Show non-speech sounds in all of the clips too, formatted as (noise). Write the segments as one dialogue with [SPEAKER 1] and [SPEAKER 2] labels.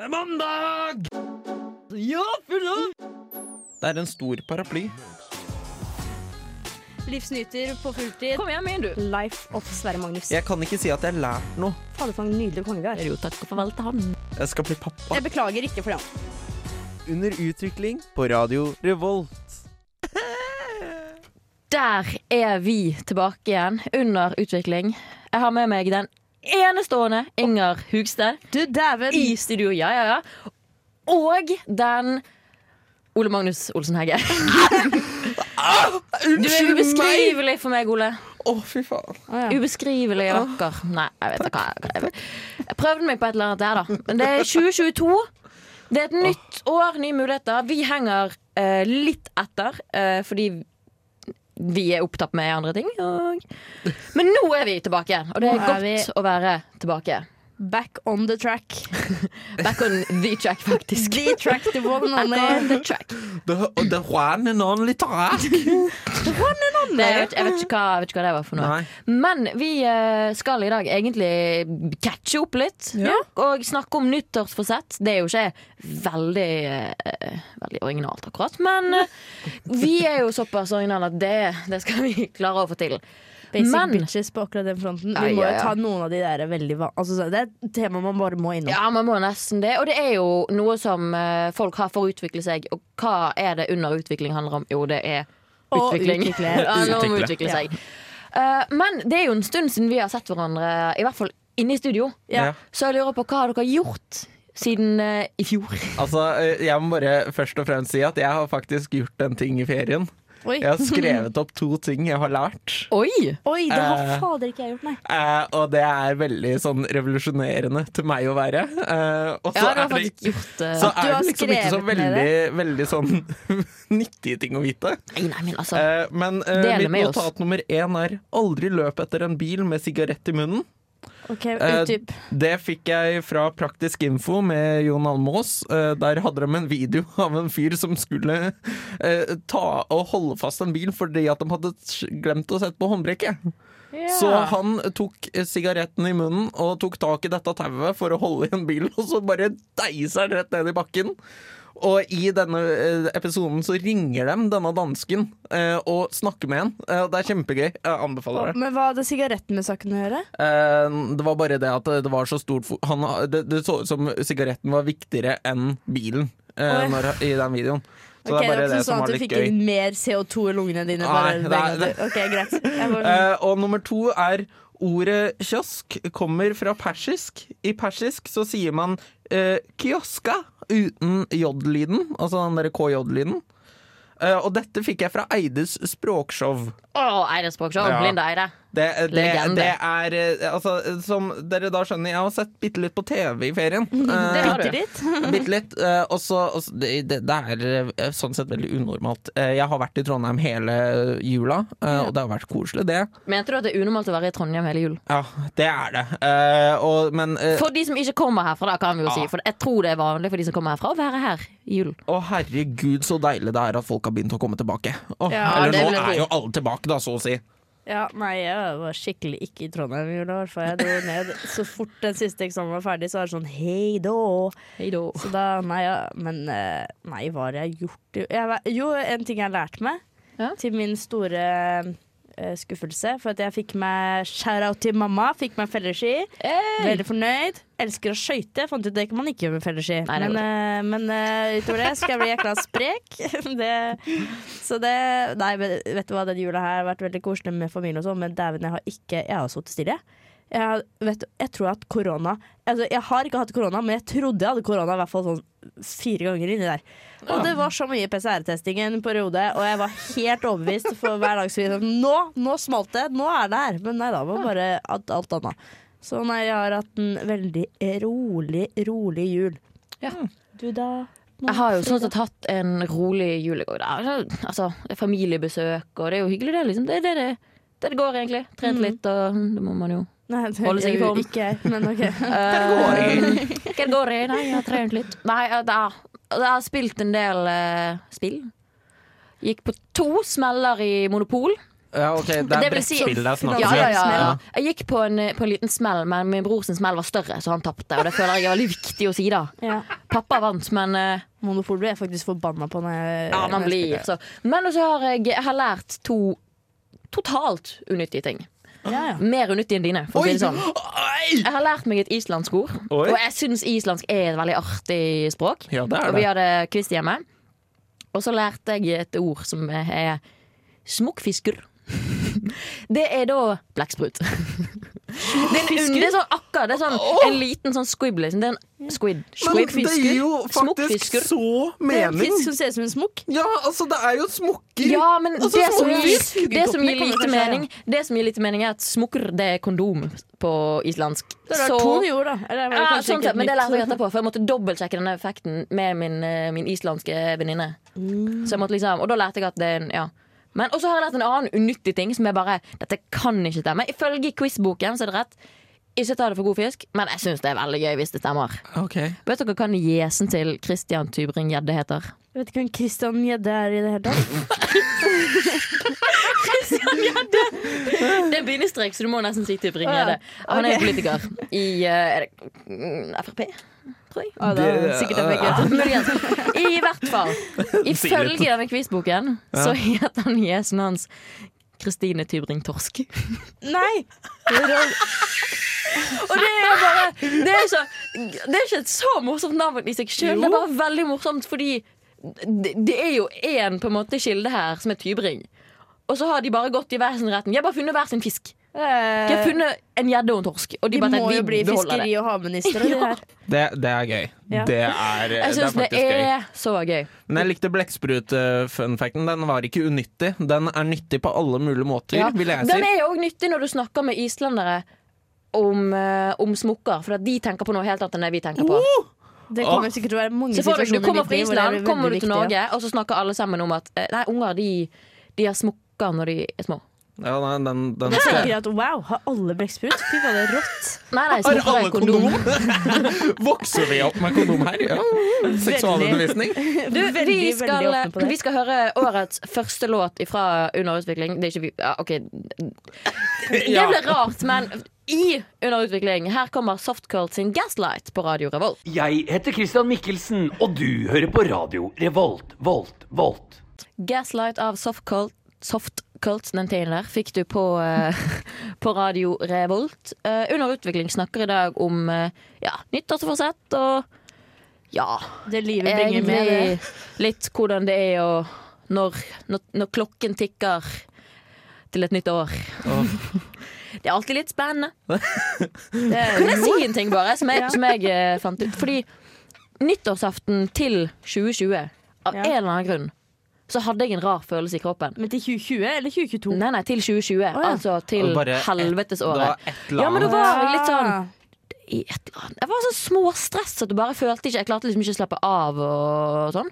[SPEAKER 1] Det er mandag!
[SPEAKER 2] Ja, full av!
[SPEAKER 1] Det er en stor paraply.
[SPEAKER 3] Livsnyter på fulltid.
[SPEAKER 2] Kom igjen, min, du.
[SPEAKER 3] Life of Sverre Magnus.
[SPEAKER 1] Jeg kan ikke si at jeg har lært noe.
[SPEAKER 3] Fader, for en nydelig konge vi har.
[SPEAKER 2] Jo, takk og farvel til han.
[SPEAKER 1] Jeg skal bli pappa.
[SPEAKER 3] Jeg beklager ikke for det.
[SPEAKER 1] Under utvikling på Radio Revolt.
[SPEAKER 2] Der er vi tilbake igjen, under utvikling. Jeg har med meg den enestående Inger Hugstad i studio. Ja, ja, ja. Og den Ole Magnus Olsen Hegge. (laughs) Du er ubeskrivelig for meg, Ole.
[SPEAKER 1] Å, fy faen.
[SPEAKER 3] Å, ja.
[SPEAKER 2] Ubeskrivelig vakker. Nei, jeg vet ikke hva jeg, jeg prøvde meg på et eller annet der, da. Men det er 2022. Det er et nytt år, nye muligheter. Vi henger eh, litt etter eh, fordi vi er opptatt med andre ting. Og... Men nå er vi tilbake og det er
[SPEAKER 3] er
[SPEAKER 2] godt
[SPEAKER 3] vi-
[SPEAKER 2] å være tilbake.
[SPEAKER 3] Back on the track. (laughs)
[SPEAKER 2] Back on the track, faktisk.
[SPEAKER 3] The track the one and
[SPEAKER 2] the track.
[SPEAKER 3] The,
[SPEAKER 2] the track.
[SPEAKER 1] and only track. the one and only.
[SPEAKER 2] Det, (laughs) jeg, vet, jeg, vet ikke hva, jeg vet ikke hva det var for noe.
[SPEAKER 1] Nei.
[SPEAKER 2] Men vi eh, skal i dag egentlig catche opp litt.
[SPEAKER 1] Ja.
[SPEAKER 2] Og snakke om nyttårsforsett. Det er jo ikke veldig, eh, veldig originalt, akkurat. Men eh, vi er jo såpass originale at det, det skal vi (laughs) klare å få til.
[SPEAKER 3] Basic
[SPEAKER 2] Men-
[SPEAKER 3] bitches på akkurat den fronten.
[SPEAKER 2] Ja,
[SPEAKER 3] Vi må jo ta noen av de der veldig altså, Det er et tema man bare må innom.
[SPEAKER 2] Ja, man må nesten det. Og det er jo noe som eh, folk har for å utvikle seg. Og hva er det under utvikling handler om? Jo, det er
[SPEAKER 3] Og
[SPEAKER 2] utvikling.
[SPEAKER 3] utvikle. (laughs)
[SPEAKER 2] nå må
[SPEAKER 1] Utvikle.
[SPEAKER 2] seg. Eh, men det er jo en stund siden vi har sett hverandre, i hvert fall inne i studio.
[SPEAKER 3] Ja.
[SPEAKER 2] Så jeg lurer på hva dere har gjort siden uh, i fjor?
[SPEAKER 1] Altså, jeg må bare først og fremst si at jeg har faktisk gjort en ting i ferien.
[SPEAKER 3] Oi.
[SPEAKER 1] Jeg har skrevet opp to ting jeg har lært.
[SPEAKER 2] Oi!
[SPEAKER 3] Oi, det har
[SPEAKER 1] Eh.
[SPEAKER 3] fader ikke jeg gjort, nei.
[SPEAKER 1] Eh, og det er veldig sånn revolusjonerende til meg å være. Eh, og så
[SPEAKER 2] Ja,
[SPEAKER 1] er det,
[SPEAKER 2] gjort eh,
[SPEAKER 1] så er det liksom ikke så veldig, veldig sånn (laughs) nyttige ting å vite.
[SPEAKER 2] Nei, nei, men altså
[SPEAKER 1] Eh, men eh, mitt
[SPEAKER 2] med oss.
[SPEAKER 1] notat nummer én er aldri løp etter en bil med sigarett i munnen.
[SPEAKER 3] Ok,
[SPEAKER 1] Eh,
[SPEAKER 3] utdyp.
[SPEAKER 1] Det fikk jeg fra Praktisk info med Jon Almås. Eh, Der hadde de en video (laughs) av en fyr som skulle eh, ta og holde fast en bil fordi at de hadde glemt å sette på håndbrekket. Så han tok sigaretten i munnen og tok tak i dette tauet for å holde igjen bilen, (laughs) og så bare deiser han rett ned i bakken. Og i denne eh, episoden så ringer de denne dansken eh, og snakker med han. Eh, det er kjempegøy. Jeg anbefaler det.
[SPEAKER 3] Men hva hadde sigaretten med saken å gjøre?
[SPEAKER 1] Det var bare det at det var så stort han, det, det så ut som sigaretten var viktigere enn bilen når, i den videoen. Så
[SPEAKER 3] Ok,
[SPEAKER 1] det er
[SPEAKER 3] ikke
[SPEAKER 1] det
[SPEAKER 3] sånn at du fikk
[SPEAKER 1] gøy.
[SPEAKER 3] inn mer CO2 i lungene dine?
[SPEAKER 1] Nei,
[SPEAKER 3] Bare
[SPEAKER 1] det.
[SPEAKER 3] Ok, greit.
[SPEAKER 1] Eh, og nummer to er ordet kiosk kommer fra persisk. I persisk så sier man uh, kioska uten j-lyden, altså den derre KJ-lyden. Uh, og dette fikk jeg fra Eides språkshow.
[SPEAKER 2] Å, Eides Språkshow.
[SPEAKER 1] Ja.
[SPEAKER 2] Linda Eide.
[SPEAKER 1] Det, det, det er eh, altså, Som dere da skjønner, jeg har sett bitte litt på TV i ferien. (laughs) Eh,
[SPEAKER 2] Det har du. (laughs)
[SPEAKER 3] Bitte litt.
[SPEAKER 1] Eh, og så det, er eh, sånn sett veldig unormalt. Eh, jeg har vært i Trondheim hele jula, eh, og det har vært koselig, det.
[SPEAKER 2] Mente du at det er unormalt å være i Trondheim hele jul?
[SPEAKER 1] Ja, det er det. Eh, og, men eh,
[SPEAKER 2] For de som ikke kommer herfra, da kan vi jo
[SPEAKER 1] Ja.
[SPEAKER 2] si. For jeg tror det er vanlig for de som kommer herfra, å være her i julen.
[SPEAKER 1] å herregud, så deilig det er at folk har begynt å komme tilbake. Å,
[SPEAKER 3] Ja,
[SPEAKER 1] eller nå er jo alle tilbake, da, så å si.
[SPEAKER 3] Ja, nei, jeg var skikkelig ikke i Trondheim i jula. i hvert fall. Jeg dro ned Så fort den siste eksamen var ferdig, så var det sånn hei da.
[SPEAKER 2] Hei da.
[SPEAKER 3] Så da, nei, ja, men eh, nei, hva har jeg gjort? Jeg, jo, en ting jeg har lært meg,
[SPEAKER 2] Ja.
[SPEAKER 3] til min store skuffelse, for at jeg fikk meg shout-out til mamma, fikk meg felleski. Veldig fornøyd. Elsker å skøyte. Fant ut det kan man ikke gjøre med felleski. Men, eh, men uh, utover det skal jeg bli jækla sprek. (laughs) det, så det Nei, vet du hva, den jula her har vært veldig koselig med familien og sånn, men dæven, jeg har ikke Jeg har sittet stille. Jeg, har- vet, jeg tror at korona altså, Jeg har ikke hatt korona, men jeg trodde jeg hadde korona i hvert fall sånn fire ganger inni der. Og det var så mye PCR-testing en periode, og jeg var helt overbevist for hver dag. Så sånn, nå, nå smalt det! Nå er det her! Men nei da, var bare alt, alt annet. Så nei, jeg har hatt en veldig rolig, rolig jul.
[SPEAKER 2] Ja.
[SPEAKER 3] Du da?
[SPEAKER 2] Jeg har jo sånn sett hatt en rolig jul i går. Altså, familiebesøk, og det er jo hyggelig, det. liksom. Det er det det, det, det går, egentlig. Trent litt, og det må man jo.
[SPEAKER 3] Nei, det,
[SPEAKER 2] holder seg i form.
[SPEAKER 3] Ikke jeg, men OK. (laughs)
[SPEAKER 2] Eh, (laughs) Hva det går i? Nei, jeg har trent litt. Nei, jeg, jeg, har spilt en del uh, spill. Gikk på to smeller i Monopol.
[SPEAKER 1] Ja, ok, Det
[SPEAKER 2] Det
[SPEAKER 1] er
[SPEAKER 2] vil si-
[SPEAKER 1] brettspill der er snakk.
[SPEAKER 2] Ja, ja, ja, ja. Jeg gikk på en, på en liten smell, men min bror sin smell var større, så han tapte. Og det føler jeg er veldig viktig å si, da.
[SPEAKER 3] Ja.
[SPEAKER 2] Pappa vant, men uh,
[SPEAKER 3] Monopol ble jeg faktisk forbanna på. Når jeg,
[SPEAKER 2] ja, man
[SPEAKER 3] når jeg
[SPEAKER 2] blir så. Men så har jeg, jeg har lært to totalt unyttige ting.
[SPEAKER 3] Spiller. Ja, ja.
[SPEAKER 2] Mer unyttig enn dine, for å si det sånn. Jeg har lært meg et islandsk ord,
[SPEAKER 1] Oi.
[SPEAKER 2] og jeg syns islandsk er et veldig artig språk.
[SPEAKER 1] Ja, det er
[SPEAKER 2] Og vi hadde quiz hjemme. Og så lærte jeg et ord som er smokkfisker. (laughs) Det er da blekksprut. (laughs) Det er, en, det er sånn akka, det er sånn en liten sånn squib. Liksom. Det er en squid.
[SPEAKER 1] Men det gir jo faktisk så mening.
[SPEAKER 3] Det er en fisk som ser ut som en smokk.
[SPEAKER 1] Ja, altså, det er jo smokker.
[SPEAKER 2] Ja, men
[SPEAKER 1] Altså,
[SPEAKER 2] det, som gir, det, som gir lite mening, det som gir lite mening, er at smokker det er kondom på islandsk.
[SPEAKER 3] Det er
[SPEAKER 2] Så-
[SPEAKER 3] to ord, da. Eller det
[SPEAKER 2] Ja, sånn sett, men det lærte jeg etterpå, for jeg måtte dobbeltsjekke denne effekten med min, eh, min islandske venninne. Mm. liksom, og da lærte jeg at det er en ja. Men Og så har jeg lært en annen unyttig ting som er bare Dette kan ikke stemme. Ifølge quizboken så er det rett. Ikke ta det for god fisk, men jeg syns det er veldig gøy hvis det stemmer.
[SPEAKER 1] Okay.
[SPEAKER 2] Vet dere hva niesen til Christian Tybring-Gjedde heter?
[SPEAKER 3] Jeg vet ikke hvem Christian Gjedde er i det hele tatt. (laughs)
[SPEAKER 2] Det er bindestrek, så du må nesten si Tybring-Gjedde. Han er okay. politiker i eh, det, mm, Frp, tror jeg.
[SPEAKER 3] Det er sikkert en
[SPEAKER 2] Ja,
[SPEAKER 3] begge. (laughs)
[SPEAKER 2] muligens. I hvert fall. Ifølge denne quizboken så heter han niesen hans Kristine Tybring-Torsk.
[SPEAKER 3] Nei!
[SPEAKER 2] Og det er bare Det er, så, det er ikke et så morsomt navn i seg sjøl. Det er bare veldig morsomt fordi det, det er jo én kilde her som er Tybring. Og så har de bare gått i hver sin retning. De har bare funnet hver sin fisk. De har
[SPEAKER 3] Eh,
[SPEAKER 2] funnet en gjedde og en torsk. Og de,
[SPEAKER 3] de
[SPEAKER 2] bare
[SPEAKER 3] må jo bli fiskeri- og havministre. (laughs)
[SPEAKER 2] Ja.
[SPEAKER 1] Det, det er gøy.
[SPEAKER 3] Ja.
[SPEAKER 1] Det er, det
[SPEAKER 2] Jeg
[SPEAKER 1] er
[SPEAKER 2] syns det
[SPEAKER 1] er, gøy.
[SPEAKER 2] er så gøy.
[SPEAKER 1] Men jeg likte blekksprut-funfacten. Den var ikke unyttig. Den er nyttig på alle mulige måter,
[SPEAKER 2] Ja.
[SPEAKER 1] vil jeg
[SPEAKER 2] Den er jo òg nyttig når du snakker med islendere om, eh, om smokker, for at de tenker på noe helt annet enn det vi tenker på.
[SPEAKER 3] Det kommer sikkert til å være mange
[SPEAKER 2] så for deg, Du
[SPEAKER 3] situasjoner
[SPEAKER 2] kommer fra
[SPEAKER 3] det
[SPEAKER 2] Island, kommer du til
[SPEAKER 3] viktig,
[SPEAKER 2] Norge, og så snakker alle sammen om at eh, Nei, unger de, de har smokker når de er små.
[SPEAKER 1] Ja, nei, den, den skal
[SPEAKER 3] jeg at wow, har alle blekksprut? Fy faen, det er rått.
[SPEAKER 2] Nei, nei,
[SPEAKER 1] Har alle
[SPEAKER 2] kondom.
[SPEAKER 1] kondom? (laughs) Vokser vi opp med kondom her? Ja. Seksualundervisning. (laughs)
[SPEAKER 2] Du,
[SPEAKER 3] Veldig,
[SPEAKER 2] vi,
[SPEAKER 3] veldig
[SPEAKER 2] skal,
[SPEAKER 3] åpen på det.
[SPEAKER 2] vi skal høre årets første låt fra Underutvikling. Det er ikke vi ja, OK. Det ble rart, men i Underutvikling, her kommer Softcult sin Gaslight på Radio Revolt.
[SPEAKER 4] Jeg heter Christian Mikkelsen, og du hører på radio Revolt, Volt, Volt.
[SPEAKER 2] Gaslight av Softcult. Softcult, den tiden der, fikk du på, eh, (laughs) på Radio Revolt. Eh, under utvikling snakker i dag om eh, ja, nyttårsforsett og ja,
[SPEAKER 3] Det livet bringer med det.
[SPEAKER 2] litt hvordan det er å når, når, når klokken tikker til et nytt år. (laughs) Det er alltid litt spennende.
[SPEAKER 3] det (laughs)
[SPEAKER 2] Kan jeg si en ting, bare, som jeg, som jeg fant ut? Fordi nyttårsaften til 2020, av
[SPEAKER 3] Ja.
[SPEAKER 2] en eller annen grunn, så hadde jeg en rar følelse i kroppen.
[SPEAKER 3] Men til 2020 eller 2022?
[SPEAKER 2] Nei, nei, til 2020.
[SPEAKER 3] ja.
[SPEAKER 2] Altså til helvetesåret. Ja, men det var jeg litt sånn
[SPEAKER 3] Ah.
[SPEAKER 2] i et eller annet. Jeg var sånn småstress at du bare følte ikke Jeg klarte liksom ikke å slappe av og sånn.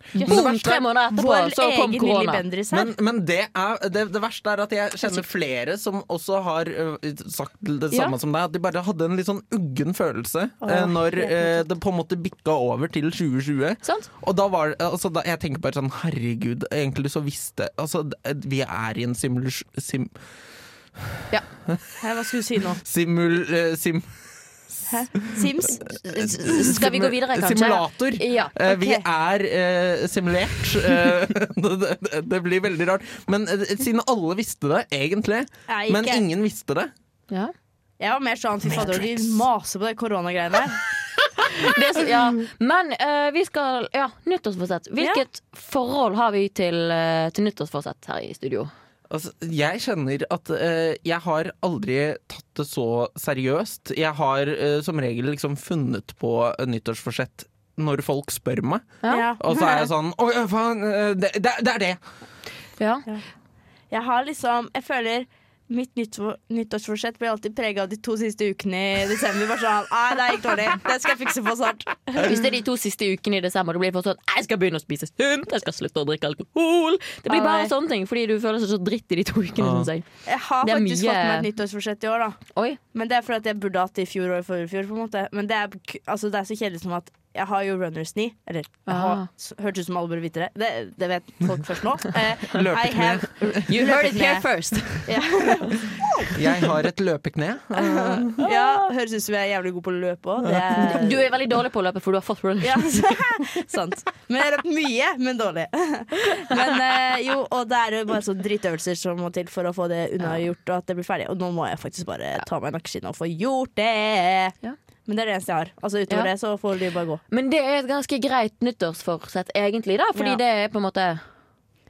[SPEAKER 2] Boom, tre måneder etterpå
[SPEAKER 3] Vår
[SPEAKER 2] så kom korona.
[SPEAKER 1] Men, men det, er, det, det verste er at jeg kjenner flere som også har uh, sagt det
[SPEAKER 3] Ja.
[SPEAKER 1] samme som deg. At de bare hadde en litt sånn uggen følelse
[SPEAKER 3] oh,
[SPEAKER 1] uh, når eh, det på en måte bikka over til 2020.
[SPEAKER 2] Sånt?
[SPEAKER 1] Og da var altså, da, Jeg tenker bare sånn Herregud, egentlig så visste Altså, vi er i en simulus... Sim,
[SPEAKER 3] Ja. hva skulle du si nå?
[SPEAKER 1] simul... sim,
[SPEAKER 3] Hæ? Sims?
[SPEAKER 2] Skal vi gå videre, kanskje?
[SPEAKER 1] Simulator.
[SPEAKER 2] Ja.
[SPEAKER 1] okay. Vi er eh, simulert. Eh, (laughs) det, det, det blir veldig rart. Men eh, siden alle visste det, egentlig,
[SPEAKER 3] Nei,
[SPEAKER 1] men ingen visste det
[SPEAKER 2] ja.
[SPEAKER 3] Jeg var mer sånn fy fader, de maser på de koronagreiene her. (laughs)
[SPEAKER 2] Det er så, ja. Men uh, vi skal Ja, nyttårsforsett. Hvilket forhold har vi til, uh, til nyttårsforsett her i studio?
[SPEAKER 1] Altså, jeg kjenner at eh, jeg har aldri tatt det så seriøst. Jeg har eh, som regel liksom funnet på nyttårsforsett når folk spør meg.
[SPEAKER 2] Ja.
[SPEAKER 1] Og så er jeg (laughs) sånn Å faen, eh, det, det, det er det!
[SPEAKER 2] Ja.
[SPEAKER 3] Jeg har liksom Jeg føler mitt nyttår, nyttårsforsett blir alltid prega av de to siste ukene i desember. Bare sånn, Nei, det gikk dårlig. Det skal jeg fikse på snart.
[SPEAKER 2] Hvis det er de to siste ukene i desember, det blir for sånn Jeg skal begynne å spise sunt, jeg skal slutte å drikke alkohol. Det blir bare sånne ting fordi du føler deg så dritt i de to ukene,
[SPEAKER 1] Ja.
[SPEAKER 2] syns jeg.
[SPEAKER 3] Jeg har faktisk
[SPEAKER 2] mye-
[SPEAKER 3] fått meg et nyttårsforsett i år, da.
[SPEAKER 2] Oi.
[SPEAKER 3] Men det er fordi jeg burde hatt det i fjor og i forfjor. fjor. på en måte Men det er, altså, det er så kjedelig som at jeg har jo runners knee. Eller
[SPEAKER 2] Ah.
[SPEAKER 3] hørtes ut som alle burde vite det. det. Det vet folk først nå. (laughs) Eh,
[SPEAKER 1] Løpekne.
[SPEAKER 2] You heard it here first.
[SPEAKER 3] Ja. (laughs)
[SPEAKER 1] Jeg har et løpekne. Uh. (laughs)
[SPEAKER 3] ja, høres ut som jeg er jævlig god på å løpe òg.
[SPEAKER 2] Du er veldig dårlig på å løpe, for du har fått runners.
[SPEAKER 3] Ja, sant. Men jeg har løpt mye, men dårlig. Men eh, jo, og det er jo bare sånne dritøvelser som må til for å få det unnagjort, og at det blir ferdig. Og nå må jeg faktisk bare ta meg nakkeskinnet og få gjort det.
[SPEAKER 2] Ja.
[SPEAKER 3] Men det er det eneste jeg har. Altså Utover
[SPEAKER 2] Ja.
[SPEAKER 3] det så får de bare gå.
[SPEAKER 2] Men det er et ganske greit nyttårsforsett, egentlig, da. Fordi
[SPEAKER 3] Ja.
[SPEAKER 2] det er på en måte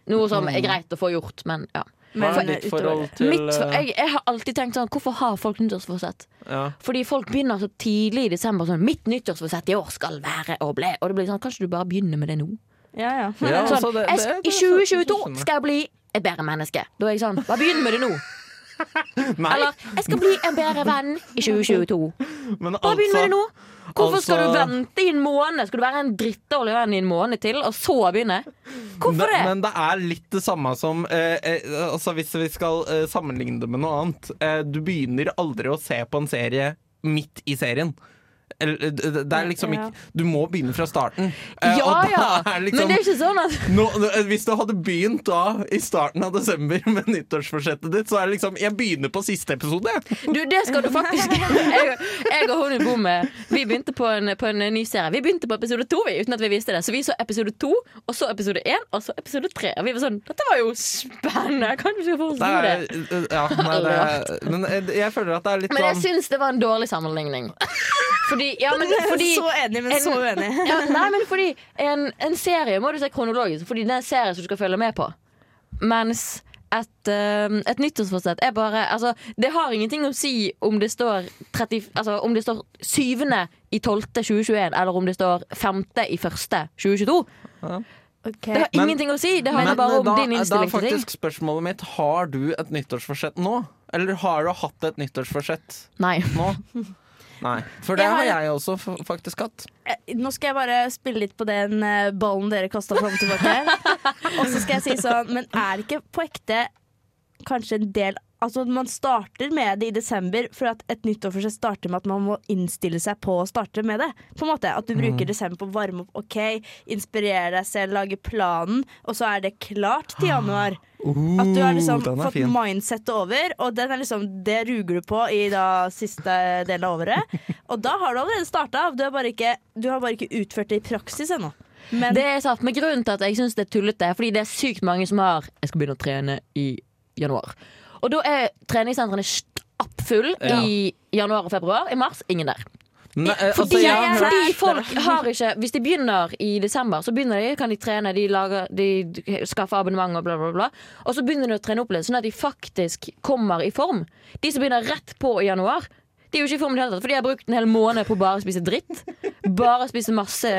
[SPEAKER 2] noe som er greit å få gjort, men ja.
[SPEAKER 3] Men,
[SPEAKER 1] for, ditt forhold til
[SPEAKER 2] Mitt,
[SPEAKER 1] eh,
[SPEAKER 2] jeg, jeg har alltid tenkt sånn Hvorfor har folk nyttårsforsett?
[SPEAKER 1] ja.
[SPEAKER 2] Fordi folk begynner så tidlig i desember sånn Mitt nyttårsforsett i år skal være å bli Og det blir sånn, kanskje du bare begynner med det nå?
[SPEAKER 3] Ja, ja.
[SPEAKER 1] Ja,
[SPEAKER 2] Sånn,
[SPEAKER 1] altså, det- det- jeg,
[SPEAKER 2] I 2022 skal jeg bli et bedre menneske. Da er jeg sånn Bare begynn med det nå. (laughs)
[SPEAKER 1] Nei,
[SPEAKER 2] Eller jeg skal bli en bedre venn i 2022.
[SPEAKER 1] men
[SPEAKER 2] Bare begynn med det nå. Hvorfor skal du
[SPEAKER 1] altså-
[SPEAKER 2] vente i en måned? Skal du være en drittdårlig venn i en måned til, og så begynne? Hvorfor det?
[SPEAKER 1] men det er litt det samme som eh, eh, altså Hvis vi skal eh, sammenligne det med noe annet eh, Du begynner aldri å se på en serie midt i serien. Det er liksom ikke Du må begynne fra starten. Eh,
[SPEAKER 2] Ja ja,
[SPEAKER 1] er
[SPEAKER 2] men
[SPEAKER 1] liksom,
[SPEAKER 2] det er ikke sånn at
[SPEAKER 1] nå, eh, Hvis du hadde begynt da i starten av desember med nyttårsforsettet ditt, så er det liksom Jeg begynner på siste episode.
[SPEAKER 2] Du, det skal du faktisk Jeg, (laughs) jeg og i med Vi begynte på en, på en ny serie. Vi begynte på episode to uten at vi visste det. Så vi så episode to, og så episode én, og så episode tre. Og vi var sånn Dette var jo spennende! Kan du ikke forstå
[SPEAKER 1] er,
[SPEAKER 2] det?
[SPEAKER 1] eh, ja, nei, det er, men jeg føler at det er litt
[SPEAKER 2] Men jeg
[SPEAKER 1] sånn
[SPEAKER 2] syns det var en dårlig sammenligning. Fordi, (laughs) ja, men, (laughs) fordi
[SPEAKER 3] så enig, men
[SPEAKER 2] en-
[SPEAKER 3] så uenig. (laughs)
[SPEAKER 2] ja, Nei, men fordi (laughs) en, en serie må du se kronologisk, fordi det er en serie som du skal følge med på. Mens et, eh, et nyttårsforsett er bare altså, Det har ingenting å si om det står 30, altså, Om det står 7. i 12. 2021, eller om det står 5. i 1. 2022.
[SPEAKER 3] Ok.
[SPEAKER 2] Det har
[SPEAKER 1] Men-
[SPEAKER 2] ingenting å si. Det handler bare om
[SPEAKER 1] da,
[SPEAKER 2] din
[SPEAKER 1] da er
[SPEAKER 2] innstilling til ting.
[SPEAKER 1] faktisk spørsmålet mitt Har du et nyttårsforsett nå? Eller har du hatt et nyttårsforsett
[SPEAKER 2] Nei.
[SPEAKER 1] nå? Nei. For det
[SPEAKER 3] Jeg har-
[SPEAKER 1] jeg også faktisk hatt.
[SPEAKER 3] Eh, Nå skal jeg bare spille litt på den eh, ballen dere kasta fram og tilbake. (laughs) og så skal jeg si sånn, men er det ikke på ekte kanskje en del Altså Man starter med det i desember, for at et nyttårsforsett starter med at man må innstille seg på å starte med det. På en måte At du bruker desember på å varme opp, OK, inspirere deg selv, lage planen, og så er det klart til januar. At du har liksom
[SPEAKER 1] er
[SPEAKER 3] fått
[SPEAKER 1] fin.
[SPEAKER 3] mindsettet over, og den er liksom, det ruger du på i da siste delen av året. Og da har du allerede starta. Du, har bare ikke- du har bare ikke utført det i praksis ennå. Men
[SPEAKER 2] Det er sant, men grunnen til at jeg syns det er tullete, er fordi det er sykt mange som har Jeg skal begynne å trene i januar. Og da er treningssentrene stappfull
[SPEAKER 1] Ja.
[SPEAKER 2] i januar og februar. I mars ingen der.
[SPEAKER 1] Nei, eh,
[SPEAKER 2] Fordi,
[SPEAKER 1] altså, jeg har
[SPEAKER 2] fordi folk har ikke Hvis de begynner i desember, så begynner de, kan de trene, de, lager, de skaffer abonnement og bla, bla, bla. Og så begynner de å trene opp litt, sånn at de faktisk kommer i form. De som begynner rett på i januar, de er jo ikke i form i det hele tatt, for de har brukt en hel måned på å bare spise dritt. Bare spise masse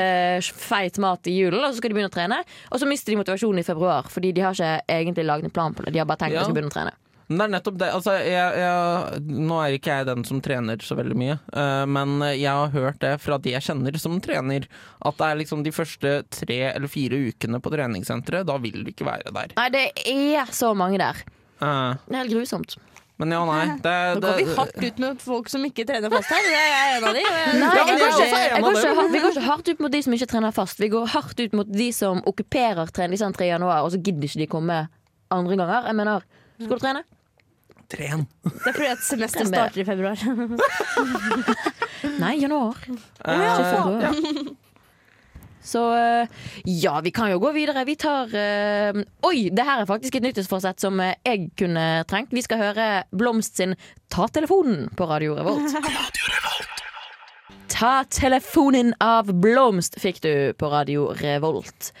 [SPEAKER 2] feit mat i julen, og så skal de begynne å trene. Og så mister de motivasjonen i februar, fordi de har ikke egentlig laget en plan på det. De har bare tenkt
[SPEAKER 1] Ja.
[SPEAKER 2] å begynne å trene.
[SPEAKER 1] Men Det er nettopp det. Altså, jeg, jeg, nå er ikke jeg den som trener så veldig mye, uh, men jeg har hørt det fra de jeg kjenner som trener, at det er liksom de første tre eller fire ukene på treningssenteret, da vil du ikke være der.
[SPEAKER 2] Nei, det er så mange der.
[SPEAKER 1] Uh.
[SPEAKER 2] Det er helt grusomt.
[SPEAKER 1] men ja, nei. Det,
[SPEAKER 3] nå går vi hardt ut med folk som ikke trener fast her. Det er en av de. jeg-
[SPEAKER 2] Nei, jeg går
[SPEAKER 1] jeg
[SPEAKER 2] ikke, jeg går ikke, vi går ikke hardt ut mot de som ikke trener fast. Vi går hardt ut mot de som okkuperer treningssenteret i januar, og så gidder ikke de komme andre ganger. Jeg mener, skal du trene?
[SPEAKER 1] Tren.
[SPEAKER 3] Det er fordi at semesteret starter i februar.
[SPEAKER 2] Nei, januar.
[SPEAKER 1] Eh,
[SPEAKER 2] Ikke februar. Så eh, ja, vi kan jo gå videre. Vi tar eh, Oi, det her er faktisk et nyttårsforsett som eh, jeg kunne trengt. Vi skal høre Blomst sin Ta telefonen på Radio Revolt. (laughs) Ta telefonen av Blomst fikk du på Radio Revolt.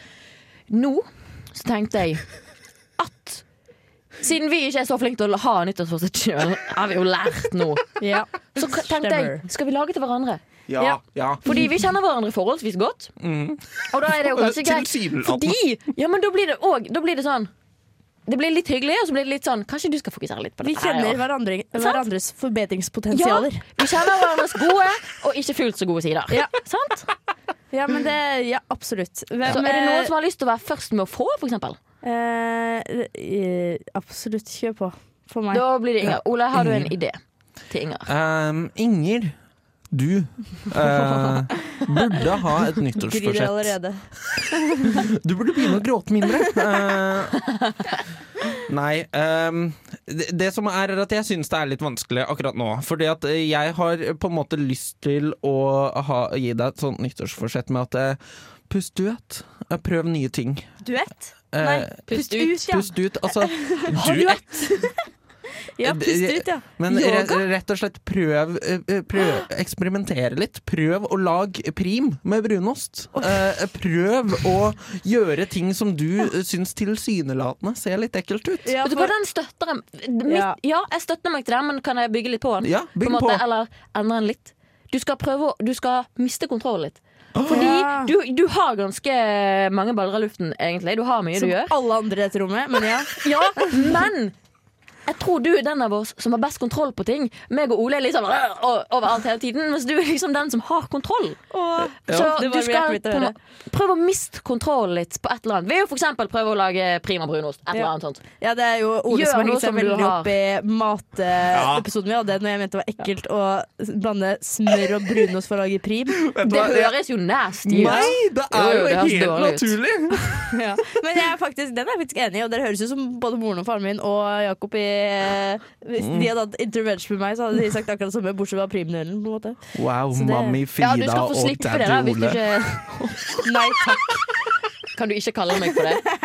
[SPEAKER 2] Nå så tenkte jeg at siden vi ikke er så flinke til å ha nyttårsforsett sjøl, (laughs) har vi jo lært nå.
[SPEAKER 3] Ja.
[SPEAKER 2] Så tenkte jeg, skal vi lage til hverandre?
[SPEAKER 1] ja,
[SPEAKER 3] Ja.
[SPEAKER 1] ja.
[SPEAKER 2] Fordi vi kjenner hverandre forholdsvis godt.
[SPEAKER 1] Mm.
[SPEAKER 2] Og da er det jo (laughs) kanskje greit. Fordi Ja, men da blir det òg Da blir det sånn Det blir litt hyggelig, og så blir det litt sånn Kanskje du skal fokusere litt på
[SPEAKER 3] Vi
[SPEAKER 2] dette her
[SPEAKER 3] kjenner hverandre,
[SPEAKER 2] hverandres
[SPEAKER 3] hverandres
[SPEAKER 2] Ja,
[SPEAKER 3] forbedringspotensialer.
[SPEAKER 2] vi kjenner hverandres gode og ikke fullt så gode sider.
[SPEAKER 3] Ja. (laughs)
[SPEAKER 2] Sant?
[SPEAKER 3] Ja, men det Ja, absolutt. Hvem,
[SPEAKER 2] Så er det noen som har lyst til å være først med å få, for eksempel?
[SPEAKER 3] Eh, eh, Absolutt. Kjør på. For meg.
[SPEAKER 2] Da blir det Inger. Ole, har du en idé til Inger?
[SPEAKER 1] Um, Inger, du uh, burde ha et
[SPEAKER 3] Griner
[SPEAKER 1] nyttårsforsett.
[SPEAKER 3] allerede. (laughs)
[SPEAKER 1] Du burde begynne å gråte mindre. Uh, nei. Um, det, det som er, er at jeg syns det er litt vanskelig akkurat nå. Fordi at jeg har på en måte lyst til å ha, gi deg et sånt nyttårsforsett med at uh, Pust. Eh, Prøv nye ting.
[SPEAKER 3] Duett?
[SPEAKER 1] Eh,
[SPEAKER 3] Nei,
[SPEAKER 2] pust
[SPEAKER 3] pust
[SPEAKER 2] ut.
[SPEAKER 3] ja.
[SPEAKER 1] Pust ut. Altså, (laughs)
[SPEAKER 3] Har du
[SPEAKER 1] duett. (laughs)
[SPEAKER 3] Ja, pust ut, ja.
[SPEAKER 1] Men
[SPEAKER 3] Yoga?
[SPEAKER 1] rett og slett prøv, eh, prøv (gasps) Eksperimentere litt. Prøv å lage prim med brunost. Eh, Prøv å gjøre ting som du eh, syns tilsynelatende ser litt ekkelt ut.
[SPEAKER 3] Ja,
[SPEAKER 2] Vet du hva, den støtter jeg. Mitt,
[SPEAKER 3] Ja.
[SPEAKER 2] ja. jeg støtter meg til den, men kan jeg bygge litt på den?
[SPEAKER 1] Ja, bygg
[SPEAKER 2] på,
[SPEAKER 1] på.
[SPEAKER 2] Eller endre den litt? Du skal prøve å Du skal miste kontrollen litt. Fordi du, du har ganske mange baller i luften, egentlig. Du har mye
[SPEAKER 3] Som
[SPEAKER 2] du gjør.
[SPEAKER 3] Som alle andre i dette rommet, men ja. (laughs)
[SPEAKER 2] Ja, men jeg tror du er den av oss som har best kontroll på ting. Meg og Ole er liksom overalt hele tiden, mens du er liksom den som har kontroll.
[SPEAKER 3] Åh,
[SPEAKER 2] Så
[SPEAKER 3] ja,
[SPEAKER 2] du skal på prøve å miste kontroll litt på et eller annet. Ved å eksempel prøve å lage prima brunost. Et eller annet sånt.
[SPEAKER 3] Ja, det er jo Ole
[SPEAKER 2] Gjør
[SPEAKER 3] som har seg veldig
[SPEAKER 2] har.
[SPEAKER 3] opp i matepisoden vi hadde, når jeg mente det var ekkelt å blande smør og brunost for å lage prim.
[SPEAKER 2] Det høres jo nasty ut.
[SPEAKER 1] Nei, det er
[SPEAKER 2] Jo,
[SPEAKER 1] jo,
[SPEAKER 2] jo, det
[SPEAKER 1] helt naturlig! (laughs)
[SPEAKER 3] Ja. Men jeg er faktisk, den er jeg faktisk enig i, og dere høres ut som både moren og faren min og Jakob i Hvis de hadde hatt intervention med meg, så hadde de sagt akkurat det samme, bortsett fra primnølen. på en måte.
[SPEAKER 1] Wow,
[SPEAKER 3] det...
[SPEAKER 1] Mami mammi
[SPEAKER 2] Ja,
[SPEAKER 1] og
[SPEAKER 2] du
[SPEAKER 1] Ole.
[SPEAKER 2] ikke
[SPEAKER 3] Nei takk.
[SPEAKER 2] Kan du ikke kalle meg for det?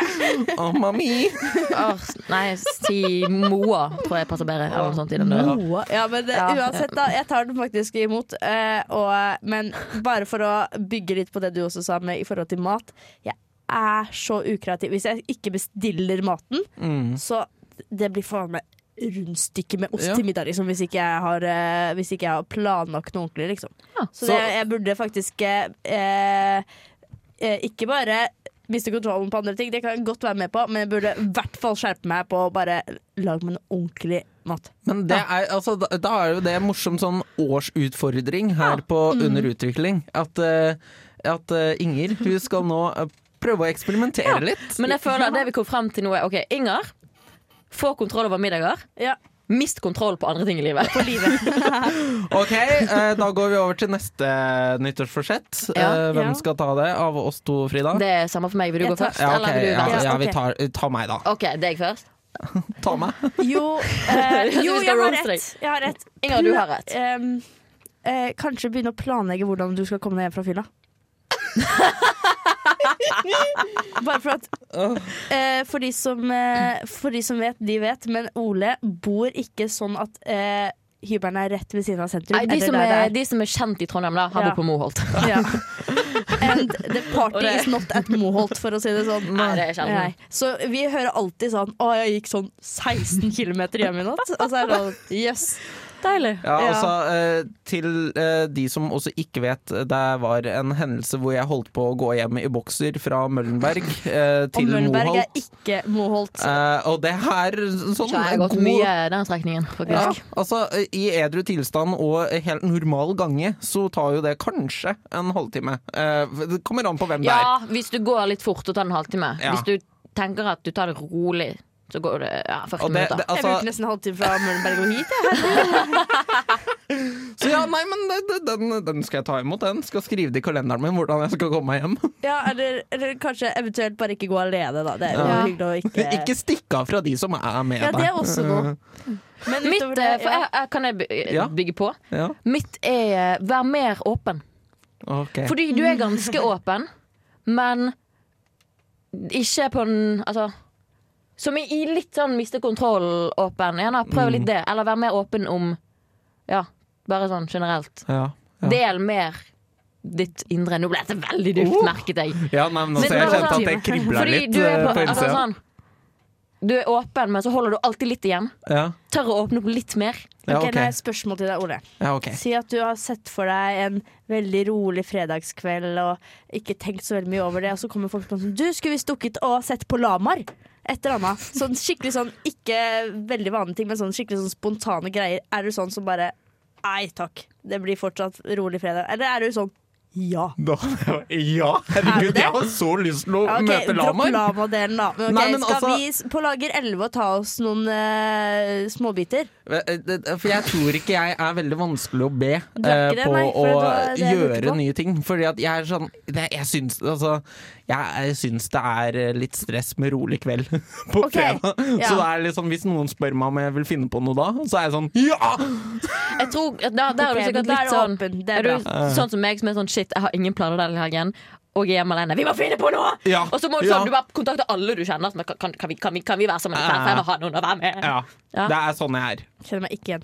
[SPEAKER 1] Å, mammi!
[SPEAKER 2] Oh, nei, si Moa, tror jeg passer bedre. Eller noe sånt i den døra.
[SPEAKER 3] Moa. Ja, men
[SPEAKER 2] Ja.
[SPEAKER 3] uansett, da. Jeg tar den faktisk imot. eh, og, men bare for å bygge litt på det du også sa med i forhold til mat. Jeg er så ukreativ. Hvis jeg ikke bestiller maten,
[SPEAKER 1] Mm.
[SPEAKER 3] så det blir faen meg rundstykke med ost
[SPEAKER 1] Ja.
[SPEAKER 3] til middag, liksom, hvis ikke jeg har, eh, hvis ikke jeg har planlagt noe ordentlig, liksom.
[SPEAKER 2] Ja.
[SPEAKER 3] Så,
[SPEAKER 1] Så-
[SPEAKER 3] det, jeg burde faktisk eh, eh, ikke bare miste kontrollen på andre ting, det kan jeg godt være med på, men jeg burde i hvert fall skjerpe meg på å bare lage meg noe ordentlig mat.
[SPEAKER 1] Men det er, altså, da, da er jo det en morsom sånn årsutfordring her på
[SPEAKER 3] Mm.
[SPEAKER 1] Under utvikling. At, eh, at Inger, hun skal nå prøve å eksperimentere litt.
[SPEAKER 2] Men jeg føler at det vi kom frem til nå, er OK, Inger. Få kontroll over middager.
[SPEAKER 3] Ja,
[SPEAKER 2] Mist kontroll på andre ting i livet.
[SPEAKER 3] på livet. (laughs)
[SPEAKER 1] Ok, eh, da går vi over til neste nyttårsforsett.
[SPEAKER 2] Ja.
[SPEAKER 1] Eh, hvem
[SPEAKER 3] Ja.
[SPEAKER 1] skal ta det av oss to, Frida?
[SPEAKER 2] Det er samme for meg. Vil du
[SPEAKER 3] Jeg
[SPEAKER 2] gå først,
[SPEAKER 1] ja, okay.
[SPEAKER 2] eller vil du
[SPEAKER 1] ja,
[SPEAKER 3] Ja,
[SPEAKER 1] vi tar, ta meg, da.
[SPEAKER 2] OK, deg først. (laughs)
[SPEAKER 1] Ta meg. (laughs)
[SPEAKER 3] Jo, eh, jo jeg har rett. Jeg har rett.
[SPEAKER 2] Inger, du har rett.
[SPEAKER 3] Um, eh, kanskje begynne å planlegge hvordan du skal komme deg hjem fra fylla. (laughs) Bare for at eh, for, de som, eh, for de som vet, de vet, men Ole bor ikke sånn at eh, hybelen er rett ved siden av sentrum.
[SPEAKER 2] Nei, de,
[SPEAKER 3] eller
[SPEAKER 2] som
[SPEAKER 3] der det
[SPEAKER 2] er, de som er kjent i Trondheim, da, har
[SPEAKER 3] Ja.
[SPEAKER 2] bor på Moholt.
[SPEAKER 3] Ja. (laughs) And the party
[SPEAKER 2] det-
[SPEAKER 3] is not at Moholt, for å si det sånn.
[SPEAKER 2] Nei, det er sjelden.
[SPEAKER 3] Nei. Så vi hører alltid sånn Å, jeg gikk sånn 16 km hjem i natt. Og så er det sånn Jøss.
[SPEAKER 2] Deilig.
[SPEAKER 1] Ja,
[SPEAKER 3] Ja.
[SPEAKER 1] altså, eh, til eh, de som også ikke vet, det var en hendelse hvor jeg holdt på å gå hjem i bokser fra Møllenberg (laughs) eh,
[SPEAKER 3] Og
[SPEAKER 1] Møllenberg
[SPEAKER 3] Møllenberg er ikke Moholt.
[SPEAKER 1] Eh, og det her sånn
[SPEAKER 2] Så jeg har gått
[SPEAKER 1] god-
[SPEAKER 2] mye den strekningen,
[SPEAKER 1] Ja, altså I edru tilstand og helt normal gange så tar jo det kanskje en halvtime. Eh, det kommer an på hvem det er.
[SPEAKER 2] Ja, hvis du går litt fort og tar en halvtime.
[SPEAKER 1] Ja.
[SPEAKER 2] Hvis du tenker at du tar det rolig, så går det ja, 40
[SPEAKER 1] det,
[SPEAKER 2] minutter.
[SPEAKER 1] det,
[SPEAKER 3] jeg
[SPEAKER 1] altså,
[SPEAKER 3] bruker nesten en halvtime fra Møllenberg og hit. Jeg. (laughs)
[SPEAKER 1] så ja, nei, men det, det, den, den skal jeg ta imot. Den skal skrive det i kalenderen min hvordan jeg skal komme meg hjem. (laughs)
[SPEAKER 3] Ja, eller, eller kanskje eventuelt bare ikke gå alene, da. Det er jo
[SPEAKER 2] Ja.
[SPEAKER 3] hyggelig å ikke (laughs)
[SPEAKER 1] Ikke stikke av fra de som er med
[SPEAKER 3] Ja, det er også noe. Men
[SPEAKER 2] Mitt, eh,
[SPEAKER 3] det,
[SPEAKER 2] for
[SPEAKER 3] ja.
[SPEAKER 2] jeg, jeg, kan jeg bygge på?
[SPEAKER 1] Ja,
[SPEAKER 2] Mitt er eh, vær mer åpen.
[SPEAKER 1] Okay.
[SPEAKER 2] Fordi du er ganske åpen, men ikke på den Altså Som i, i litt sånn miste kontroll-åpen. Gjerne prøv litt det. Eller vær mer åpen om Ja, bare sånn generelt.
[SPEAKER 1] Ja, ja.
[SPEAKER 2] Del mer ditt indre. Nå ble dette veldig dypt,
[SPEAKER 1] Oh.
[SPEAKER 2] merket jeg.
[SPEAKER 1] ja nei, men
[SPEAKER 2] Men
[SPEAKER 1] altså, jeg kjente
[SPEAKER 2] sånn-
[SPEAKER 1] at det kribla litt
[SPEAKER 2] du er,
[SPEAKER 1] eh,
[SPEAKER 2] på,
[SPEAKER 1] på
[SPEAKER 2] altså, sånn, du er åpen, men så holder du alltid litt igjen.
[SPEAKER 1] Ja,
[SPEAKER 2] Tør å åpne opp litt mer.
[SPEAKER 1] ja,
[SPEAKER 3] okay.
[SPEAKER 1] ok.
[SPEAKER 3] nå har et spørsmål til deg, Ole.
[SPEAKER 1] Ja, okay.
[SPEAKER 3] Si at du har sett for deg en veldig rolig fredagskveld og ikke tenkt så veldig mye over det, og så kommer folk sånn Du, skulle visst stukket og sett på lamaer? Et eller annet. Sånn skikkelig sånn, ikke veldig vanlige ting, men sånn skikkelig sånn spontane greier. Er du sånn som bare Nei takk, det blir fortsatt rolig fredag. Eller er du sånn Ja.
[SPEAKER 1] Da, (laughs) ja,
[SPEAKER 3] Er
[SPEAKER 1] herregud, jeg har så lyst til å
[SPEAKER 3] okay, ok,
[SPEAKER 1] møte
[SPEAKER 3] Dropp
[SPEAKER 1] lamaer.
[SPEAKER 3] lamadelen, da. Men ok,
[SPEAKER 1] Nei, men
[SPEAKER 3] skal
[SPEAKER 1] altså-
[SPEAKER 3] vi på lager 11 og ta oss noen uh, småbiter?
[SPEAKER 1] eh, For jeg tror ikke jeg er veldig vanskelig å be eh,
[SPEAKER 3] det,
[SPEAKER 1] på
[SPEAKER 3] meg,
[SPEAKER 1] å
[SPEAKER 3] det det
[SPEAKER 1] gjøre nye ting. Fordi at jeg er sånn det, Jeg syns altså jeg, jeg syns det er eh, litt stress med rolig kveld (laughs) på
[SPEAKER 3] okay,
[SPEAKER 1] fredag.
[SPEAKER 3] ja.
[SPEAKER 1] Så det er litt sånn, hvis noen spør meg om jeg vil finne på noe da, så er jeg sånn ja!
[SPEAKER 2] Jeg tror, da, da er du sikkert
[SPEAKER 3] er
[SPEAKER 2] litt
[SPEAKER 3] det
[SPEAKER 2] sånn du sånn som meg som er sånn shit, jeg har ingen planer denne helgen. Og jeg er hjemme alene. Vi må finne på noe!
[SPEAKER 1] Ja,
[SPEAKER 2] Og så må du,
[SPEAKER 1] ja.
[SPEAKER 2] sånn, du bare kontakte alle du kjenner. Er, kan, kan, vi, kan, vi, kan vi være sammen? For jeg må ha noen å være med.
[SPEAKER 1] ja.
[SPEAKER 2] Ja.
[SPEAKER 1] Det er sånn jeg er.
[SPEAKER 3] Kjenner meg ikke igjen.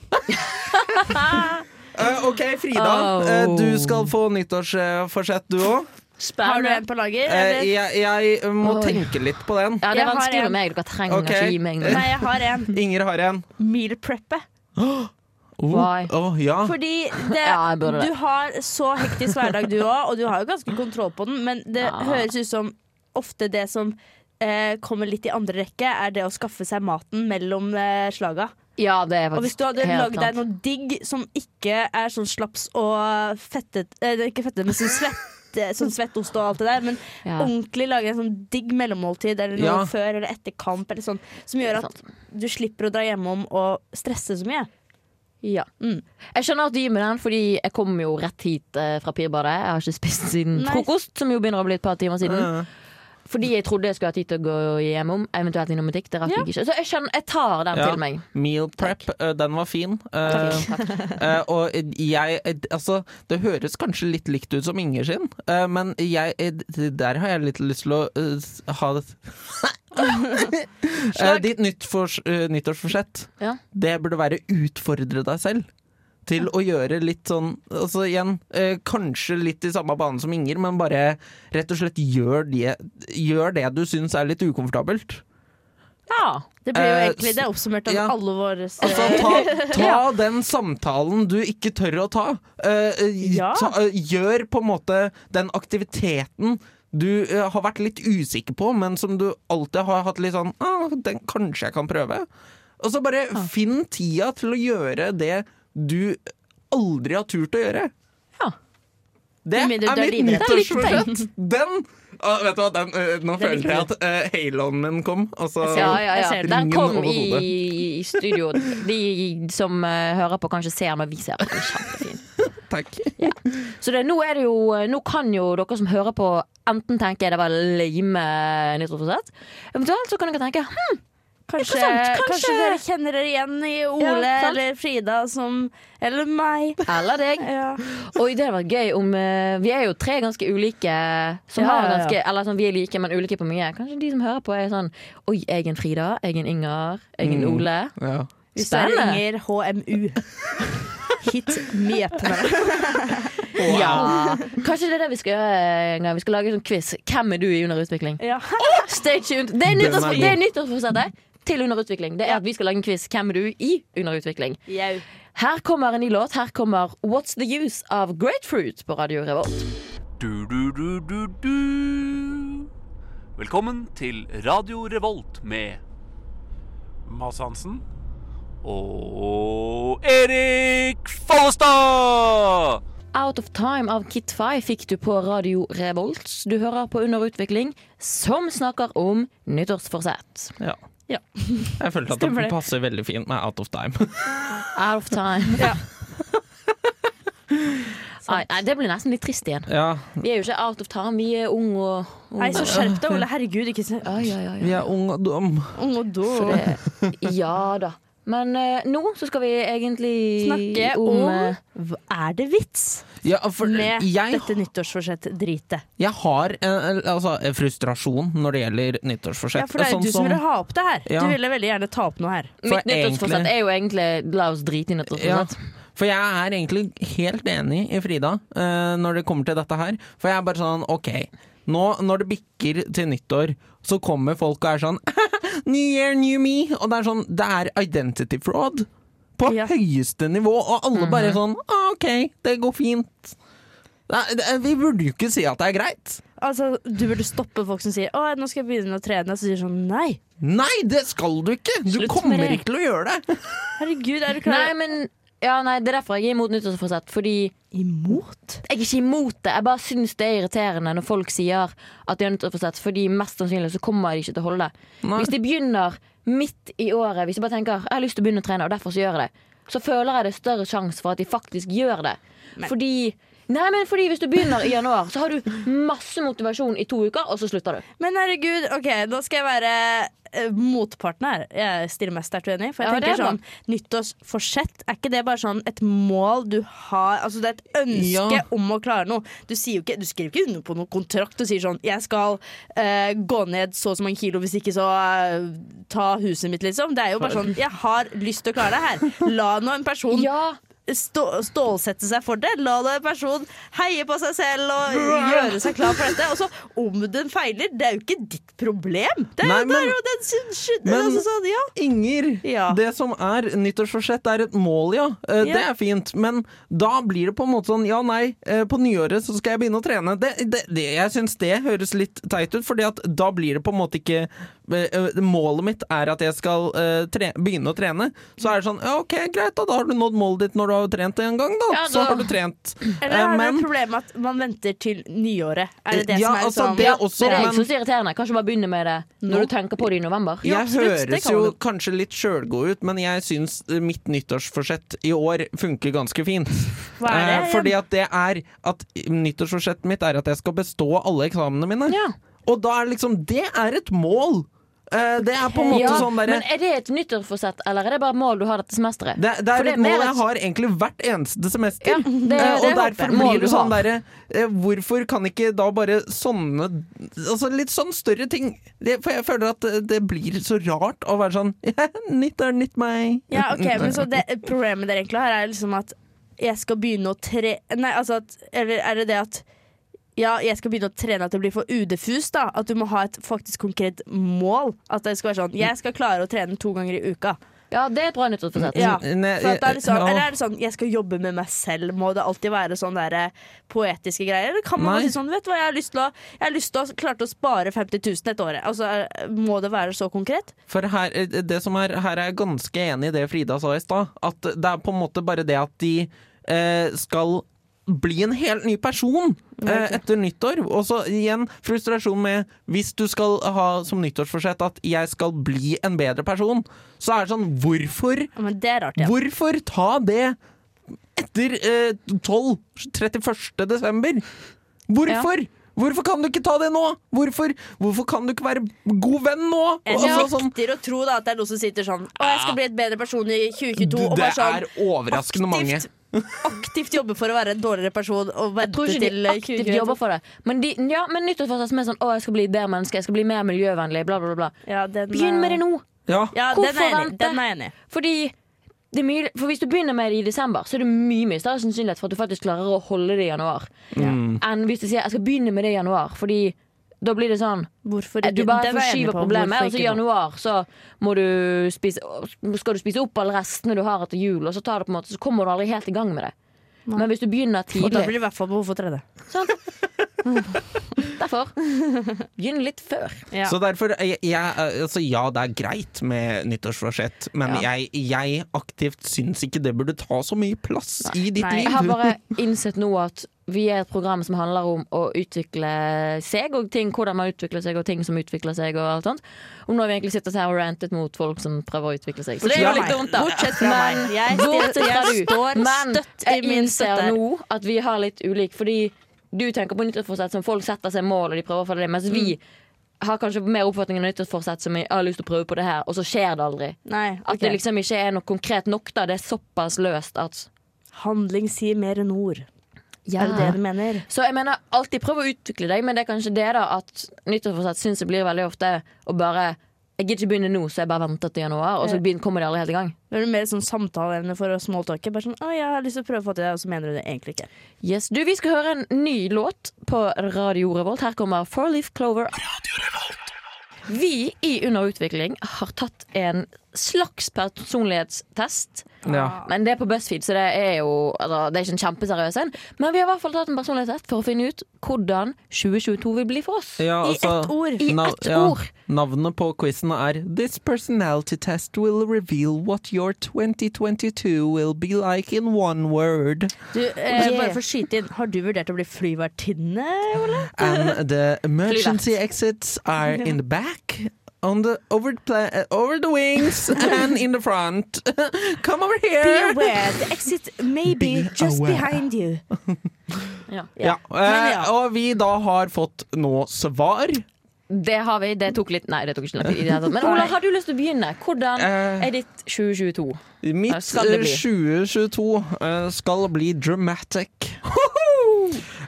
[SPEAKER 1] uh, (laughs) OK, Frida.
[SPEAKER 2] Oh.
[SPEAKER 1] Uh, du skal få nyttårsforsett, du òg.
[SPEAKER 3] Har du en på lager? eller?
[SPEAKER 1] jeg, jeg må
[SPEAKER 2] Oi.
[SPEAKER 1] tenke litt på den.
[SPEAKER 2] Ja, det er vanskelig
[SPEAKER 3] en.
[SPEAKER 2] med meg. Dere trenger
[SPEAKER 1] okay.
[SPEAKER 2] ikke gi meg noe.
[SPEAKER 3] Nei, jeg har en. (laughs)
[SPEAKER 1] Inger har en.
[SPEAKER 3] Meal preppe. (gasps)
[SPEAKER 1] Oh,
[SPEAKER 2] Why?
[SPEAKER 1] oh, ja.
[SPEAKER 3] Fordi (laughs) det,
[SPEAKER 2] Ja, det.
[SPEAKER 3] du har så hektisk hverdag du òg, og du har jo ganske kontroll på den, men det
[SPEAKER 2] Ja.
[SPEAKER 3] høres ut som ofte det som eh, kommer litt i andre rekke, er det å skaffe seg maten mellom eh, slaga.
[SPEAKER 2] Ja, det er
[SPEAKER 3] Og hvis du hadde lagd deg noe digg som ikke er sånn slaps og fettet eh, Ikke fettet, men sånn svett eh, Sånn svettost og alt det der, men
[SPEAKER 2] Ja.
[SPEAKER 3] ordentlig lage en sånn digg mellommåltid eller noe
[SPEAKER 1] Ja.
[SPEAKER 3] før eller etter kamp, eller sånn, som gjør at du slipper å dra hjemom og stresse så mye.
[SPEAKER 2] Ja.
[SPEAKER 3] Mm.
[SPEAKER 2] Jeg skjønner at du gir meg den, fordi jeg kom jo rett hit eh, fra Pirbadet. Jeg har ikke spist siden
[SPEAKER 3] Nei.
[SPEAKER 2] frokost, som jo begynner å bli et par timer siden. Fordi jeg trodde jeg skulle ha tid til å gå hjem om, eventuelt innom butikk. Det rakk
[SPEAKER 3] Ja.
[SPEAKER 2] jeg ikke. Så jeg, skjønner, jeg tar den
[SPEAKER 1] Ja.
[SPEAKER 2] til meg.
[SPEAKER 1] Meal prep, eh, den var fin. Uh, (laughs) eh, og jeg Altså, det høres kanskje litt likt ut som Inger sin, men jeg, der har jeg litt lyst til å ha det (laughs) Ditt nyttfors, eh, nyttårsforsett,
[SPEAKER 2] Ja.
[SPEAKER 1] det burde være utfordre deg selv. Til å gjøre litt sånn Altså igjen, eh, kanskje litt i samme bane som Inger, men bare rett og slett gjør det, gjør det du syns er litt ukomfortabelt.
[SPEAKER 2] Ja.
[SPEAKER 3] Det blir jo
[SPEAKER 1] Eh,
[SPEAKER 3] egentlig det er oppsummert av
[SPEAKER 1] ja.
[SPEAKER 3] alle våre
[SPEAKER 1] Altså, ta, ta (laughs) den samtalen du ikke tør å ta. Eh,
[SPEAKER 3] Ja.
[SPEAKER 1] ta eh, gjør på en måte den aktiviteten du eh, har vært litt usikker på, men som du alltid har hatt litt sånn ah, Den kanskje jeg kan prøve. Og så bare finn tida til å gjøre det du aldri har turt å gjøre.
[SPEAKER 2] Ja.
[SPEAKER 1] Det er mitt nyttårsforsett! Den Uh, Vet du hva, den, uh, nå følte jeg at uh, haloen min kom. Altså,
[SPEAKER 2] Ja, ja, ja.
[SPEAKER 3] ser den.
[SPEAKER 2] Kom i, i studio. De som uh, hører på, kanskje ser, men vi ser at Den er Kjempefin. (laughs)
[SPEAKER 1] Takk.
[SPEAKER 2] Så det, nå, er det jo, nå kan jo dere som hører på, enten tenke det var lame nyttårsforsett. Eventuelt så kan dere tenke hm,
[SPEAKER 3] Kanskje, kanskje.
[SPEAKER 2] kanskje-
[SPEAKER 3] dere kjenner dere igjen i Ole
[SPEAKER 2] Ja,
[SPEAKER 3] eller Frida som Eller meg.
[SPEAKER 2] eller deg. (laughs)
[SPEAKER 3] Ja.
[SPEAKER 2] Oi, det hadde vært gøy om uh, Vi er jo tre ganske ulike som
[SPEAKER 3] Ja,
[SPEAKER 2] har ganske Eller sånn, vi er like, men ulike på mye. Kanskje de som hører på, er sånn Oi, jeg er en Frida, jeg er en Inger, jeg er en
[SPEAKER 1] Mm.
[SPEAKER 2] Ole.
[SPEAKER 1] Ja.
[SPEAKER 3] Hvis (laughs) det er. Inger HMU. Hit me up.
[SPEAKER 2] Ja. Kanskje det er det vi skal gjøre en gang. Vi skal lage en sånn quiz. Hvem er du i under utvikling?
[SPEAKER 3] Ja.
[SPEAKER 2] Stay tuned. Det er nyttårsforsettet til underutvikling. Det er at vi skal lage en quiz. Hvem er du i underutvikling?
[SPEAKER 3] Jau.
[SPEAKER 2] Her kommer en ny låt. Her kommer What's The Use av Grapefruit på Radio Revolt.
[SPEAKER 5] Du, du, du, du, du. Velkommen til Radio Revolt med
[SPEAKER 6] Mads Hansen.
[SPEAKER 5] og Erik Follestad!
[SPEAKER 2] Out of Time av Kit Fay fikk du på Radio Revolt. Du hører på Under utvikling, som snakker om nyttårsforsett.
[SPEAKER 1] Ja.
[SPEAKER 3] Ja.
[SPEAKER 1] Jeg følte at
[SPEAKER 3] Stemmer
[SPEAKER 1] det
[SPEAKER 3] det.
[SPEAKER 1] passer veldig fint med Out of Time. (laughs)
[SPEAKER 2] Out of Time.
[SPEAKER 3] Ja. (laughs)
[SPEAKER 2] Ai, nei, det blir nesten litt trist igjen.
[SPEAKER 1] Ja,
[SPEAKER 2] Vi er jo ikke out of time, vi er unge og, unge.
[SPEAKER 3] Nei, så skjerp deg, Ole. Herregud, ikke se
[SPEAKER 2] Ai, ai, ja,
[SPEAKER 1] vi er unge og dum.
[SPEAKER 3] ung og dum.
[SPEAKER 2] ja da. Men uh, nå så skal vi egentlig
[SPEAKER 3] Snakke
[SPEAKER 2] om,
[SPEAKER 3] om
[SPEAKER 2] eh,
[SPEAKER 3] Er det vits
[SPEAKER 1] Ja, for
[SPEAKER 3] med
[SPEAKER 1] jeg,
[SPEAKER 3] dette nyttårsforsett-dritet?
[SPEAKER 1] jeg har en, altså, en frustrasjon når det gjelder nyttårsforsett.
[SPEAKER 3] Ja, for det er jo
[SPEAKER 1] Sånn
[SPEAKER 3] du som ville ha opp det her.
[SPEAKER 1] Ja.
[SPEAKER 3] Du ville veldig gjerne ta opp noe her.
[SPEAKER 1] for
[SPEAKER 2] Mitt nyttårsforsett
[SPEAKER 1] egentlig-
[SPEAKER 2] er jo egentlig la oss drite i nyttårsforsett.
[SPEAKER 1] For jeg er egentlig helt enig i Frida uh, når det kommer til dette her. For jeg er bare sånn, ok Nå når det bikker til nyttår, så kommer folk og er sånn (laughs) New year, new me. Og det er sånn, det er identity fraud på
[SPEAKER 3] Ja.
[SPEAKER 1] høyeste nivå. Og alle bare sånn ah, OK, det går fint. Nei, det, vi burde jo ikke si at det er greit.
[SPEAKER 3] Altså, Du burde stoppe folk som sier 'Å, nå skal jeg begynne å trene', og så sier sånn 'Nei,
[SPEAKER 1] Nei, det skal du ikke! Du
[SPEAKER 2] Slutt
[SPEAKER 1] kommer ikke til å gjøre det. (laughs)
[SPEAKER 3] herregud, er du klar
[SPEAKER 2] Nei, men ja, nei, det er derfor jeg er imot nyttårsforsett. Fordi
[SPEAKER 3] Imot?
[SPEAKER 2] jeg er ikke imot det. Jeg bare syns det er irriterende når folk sier at de har nyttårsforsett, fordi mest sannsynlig så kommer de ikke til å holde det.
[SPEAKER 1] Nei.
[SPEAKER 2] Hvis de begynner midt i året, hvis de bare tenker jeg har lyst til å begynne å trene, og derfor så gjør jeg det, så føler jeg det er større sjanse for at de faktisk gjør det. Fordi Nei, men fordi Hvis du begynner i januar, så har du masse motivasjon i to uker, og så slutter du.
[SPEAKER 3] Men herregud, ok, nå skal jeg være eh, motparten her. Jeg stiller meg sterkt uenig. For jeg
[SPEAKER 2] Ja, det er
[SPEAKER 3] tenker sånn Nyttårsforsett, er ikke det bare sånn et mål du har Altså det er et ønske
[SPEAKER 1] Ja.
[SPEAKER 3] om å klare noe. Du, sier jo ikke, du skriver ikke under på noen kontrakt og sier sånn Jeg skal eh, gå ned så og så mange kilo, hvis ikke så eh, ta huset mitt, liksom. Det er jo bare sånn Jeg har lyst til å klare det her. La nå en person
[SPEAKER 2] Ja,
[SPEAKER 3] stålsette seg for det. La en person heie på seg selv og gjøre seg klar for dette. Og så om den feiler, det er jo ikke ditt problem. Det er,
[SPEAKER 1] Nei,
[SPEAKER 3] jo- det
[SPEAKER 1] men-
[SPEAKER 3] jo den
[SPEAKER 1] men-
[SPEAKER 3] altså, sånn, ja.
[SPEAKER 1] Inger,
[SPEAKER 3] Ja.
[SPEAKER 1] det som er nyttårsforsett er et mål, ja. Eh, Det
[SPEAKER 3] Ja.
[SPEAKER 1] er fint. Men da blir det på en måte sånn ja, nei, eh, på nyåret så skal jeg begynne å trene. Det, det, det, jeg syns det høres litt teit ut, at da blir det på en måte ikke Målet mitt er at jeg skal uh, tre, begynne å trene. Så er det sånn ja, OK, greit, da, da har du nådd målet ditt når du har trent en gang, da.
[SPEAKER 2] Ja,
[SPEAKER 1] Så har du trent. (clears throat)
[SPEAKER 3] Eller
[SPEAKER 1] Eh,
[SPEAKER 3] har du
[SPEAKER 1] men-
[SPEAKER 3] et problem med at man venter til nyåret? Er det det
[SPEAKER 1] Ja,
[SPEAKER 3] som er
[SPEAKER 1] altså,
[SPEAKER 3] sånn
[SPEAKER 1] det også,
[SPEAKER 2] det er det
[SPEAKER 1] så
[SPEAKER 2] jeg syns er irriterende. Kanskje bare begynne med det når
[SPEAKER 3] Nå.
[SPEAKER 2] du tenker på det i november.
[SPEAKER 3] Ja,
[SPEAKER 1] Jeg
[SPEAKER 3] absolutt,
[SPEAKER 1] høres
[SPEAKER 3] kan
[SPEAKER 1] jo
[SPEAKER 3] du.
[SPEAKER 1] kanskje litt sjølgod ut, men jeg syns eh, mitt nyttårsforsett i år funker ganske fint.
[SPEAKER 3] Hva er det?
[SPEAKER 1] Uh, fordi at det er at nyttårsforsettet mitt er at jeg skal bestå alle eksamene mine.
[SPEAKER 2] Ja.
[SPEAKER 1] Og da er liksom Det er et mål! Eh, det er på en måte
[SPEAKER 2] Ja,
[SPEAKER 1] sånn derre
[SPEAKER 2] men er det et nyttårsforsett, eller er det bare mål du har dette semesteret?
[SPEAKER 1] det, det er et mål jeg har egentlig hvert eneste semester.
[SPEAKER 2] Ja, det-
[SPEAKER 1] Eh, og derfor. Blir det sånn derre eh, Hvorfor kan ikke da bare sånne Altså litt sånn større ting det, For jeg føler at det, det blir så rart å være sånn (laughs) ja, Nytt er nytt meg.
[SPEAKER 3] Ja, ok, men så det, Problemet dere egentlig har, er liksom at jeg skal begynne å tre... Nei, altså at Eller er det det at ja, jeg skal begynne å trene at det blir for udiffust. da At du må ha et faktisk konkret mål. At det skal være sånn Jeg skal klare å trene to ganger i uka.
[SPEAKER 2] Ja, det er et bra nyttårsforsett.
[SPEAKER 3] Ja, er sånn. Eller er det sånn jeg skal jobbe med meg selv? Må det alltid være sånn der eh, poetiske greier? Eller kan man
[SPEAKER 1] Nei.
[SPEAKER 3] si sånn Vet du hva, jeg har lyst til å Jeg har lyst til å ha å spare 50 000 et år. Altså, er- må det være så konkret?
[SPEAKER 1] For her, eh, det som er, her er jeg ganske enig i det Frida sa i stad. At det er på en måte bare det at de eh, skal bli en helt ny person eh, etter nyttår. Og så igjen frustrasjon med hvis du skal ha som nyttårsforsett at 'jeg skal bli en bedre person', så er det sånn Hvorfor?
[SPEAKER 3] Men det rart, ja.
[SPEAKER 1] Hvorfor ta det etter eh, 12. 31. desember? Hvorfor? Hvorfor kan du ikke ta det nå? Hvorfor, hvorfor kan du ikke være god venn nå?
[SPEAKER 3] Jeg
[SPEAKER 1] nekter sånn,
[SPEAKER 3] å tro da at det er noen som sitter sånn Å, jeg skal bli et bedre person i 2022.
[SPEAKER 1] du,
[SPEAKER 3] og
[SPEAKER 1] det
[SPEAKER 3] sånn
[SPEAKER 1] er overraskende mange.
[SPEAKER 3] Aktivt jobber for å være en dårligere person og
[SPEAKER 2] Jeg tror ikke
[SPEAKER 3] til
[SPEAKER 2] de aktivt
[SPEAKER 3] 2022.
[SPEAKER 2] jobber for det. Men, de, ja, men nyttårsforsett som er sånn 'Å, jeg skal bli bedre menneske, jeg skal bli mer miljøvennlig', bla, bla, bla.
[SPEAKER 3] Ja, den,
[SPEAKER 2] Begynn med det nå!
[SPEAKER 1] Ja.
[SPEAKER 3] Ja, den er
[SPEAKER 2] Hvorfor
[SPEAKER 3] enig
[SPEAKER 2] vente?
[SPEAKER 3] Den er enig.
[SPEAKER 2] Fordi det er mye, for hvis du begynner med det i desember, så er det mye mye større sannsynlighet for at du faktisk klarer å holde det i januar.
[SPEAKER 1] Ja.
[SPEAKER 2] Enn hvis du sier 'jeg skal begynne med det i januar'. Fordi da blir det sånn
[SPEAKER 3] Hvorfor
[SPEAKER 2] Du bare
[SPEAKER 3] er
[SPEAKER 2] forskyver problemet, og så i januar så må du spise, skal du spise opp alle restene du har etter jul, og så, tar det på en måte, så kommer du aldri helt i gang med det. Men hvis du begynner tidlig
[SPEAKER 3] Og da blir det i hvert fall behov for tredje.
[SPEAKER 2] Sånn. (laughs) Derfor (laughs) begynn litt før.
[SPEAKER 3] Ja.
[SPEAKER 1] Så derfor jeg, jeg, altså, Ja, det er greit med nyttårsforsett, men
[SPEAKER 2] Ja.
[SPEAKER 1] jeg, jeg aktivt syns ikke det burde ta så mye plass i ditt
[SPEAKER 3] Nei.
[SPEAKER 1] liv.
[SPEAKER 2] Jeg har bare (laughs) innsett nå at vi er et program som handler om å utvikle seg og ting, hvordan man utvikler seg og ting som utvikler seg og alt sånt. Og nå har vi egentlig sittet her og rantet mot folk som prøver å utvikle seg. Så det er jo litt dumt, da.
[SPEAKER 3] Bortsett fra
[SPEAKER 2] Men-
[SPEAKER 3] meg. Jeg, jeg,
[SPEAKER 2] jeg
[SPEAKER 3] står
[SPEAKER 2] Men
[SPEAKER 3] støtt i
[SPEAKER 2] jeg innser nå at vi har litt ulik, fordi du tenker på nyttårsforsett som folk setter seg mål og de prøver å følge det, mens vi har kanskje mer oppfatning av nyttårsforsett som jeg har lyst til å prøve på det her, og så skjer det aldri.
[SPEAKER 3] Nei,
[SPEAKER 2] At det liksom ikke er noe konkret nok, da. Det er såpass løst at
[SPEAKER 3] Handling sier mer enn ord. Er det det du mener?
[SPEAKER 2] Så jeg mener alltid prøv å utvikle deg, men det er kanskje det da at nyttårsforsett syns jeg blir veldig ofte å bare Jeg gidder ikke begynne nå, så jeg bare venter til januar, og så kommer de aldri helt i gang.
[SPEAKER 3] Det er mer sånn samtaleevne for å smalltalke. Bare sånn 'Å, jeg har lyst til å prøve å få til det', og så mener du det egentlig ikke.
[SPEAKER 2] Yes, du, Vi skal høre en ny låt på Radio Revolt. Her kommer Four Leaf Clover. Radio Revolt. Vi i Under utvikling har tatt en slags personlighetstest.
[SPEAKER 1] Ja.
[SPEAKER 2] Men det er på BuzzFeed, så det er jo altså, Det er ikke en kjempeseriøs en. Men vi har i hvert fall tatt en personlighetstest for å finne ut hvordan 2022 vil bli for oss.
[SPEAKER 1] Ja,
[SPEAKER 3] I
[SPEAKER 1] altså,
[SPEAKER 3] ett ord.
[SPEAKER 2] I ett
[SPEAKER 1] ja,
[SPEAKER 2] ord.
[SPEAKER 1] Navnet på quizen er This personality test will reveal what your 2022 will be like in one word.
[SPEAKER 3] Du, eh, Bare for å skyte inn, har du vurdert å bli flyvertinne, Ole?
[SPEAKER 1] And the emergency exits are in the back. On the over, the uh, over the wings and in the front. (laughs) Come over here!
[SPEAKER 3] Be aware, the exit may be
[SPEAKER 1] Be
[SPEAKER 3] just
[SPEAKER 1] aware.
[SPEAKER 3] behind you. (laughs)
[SPEAKER 2] Ja.
[SPEAKER 1] Ja,
[SPEAKER 3] Men
[SPEAKER 1] eh,
[SPEAKER 3] ja.
[SPEAKER 1] og vi da har fått nå svar.
[SPEAKER 2] Det har vi. Det tok litt Nei, det tok ikke lang tid. Men (laughs) Ola, har du lyst til å begynne? Hvordan
[SPEAKER 1] Eh,
[SPEAKER 2] er ditt 2022?
[SPEAKER 1] Mitt
[SPEAKER 2] skal det
[SPEAKER 1] eh,
[SPEAKER 2] bli.
[SPEAKER 1] 2022 eh, skal bli dramatic.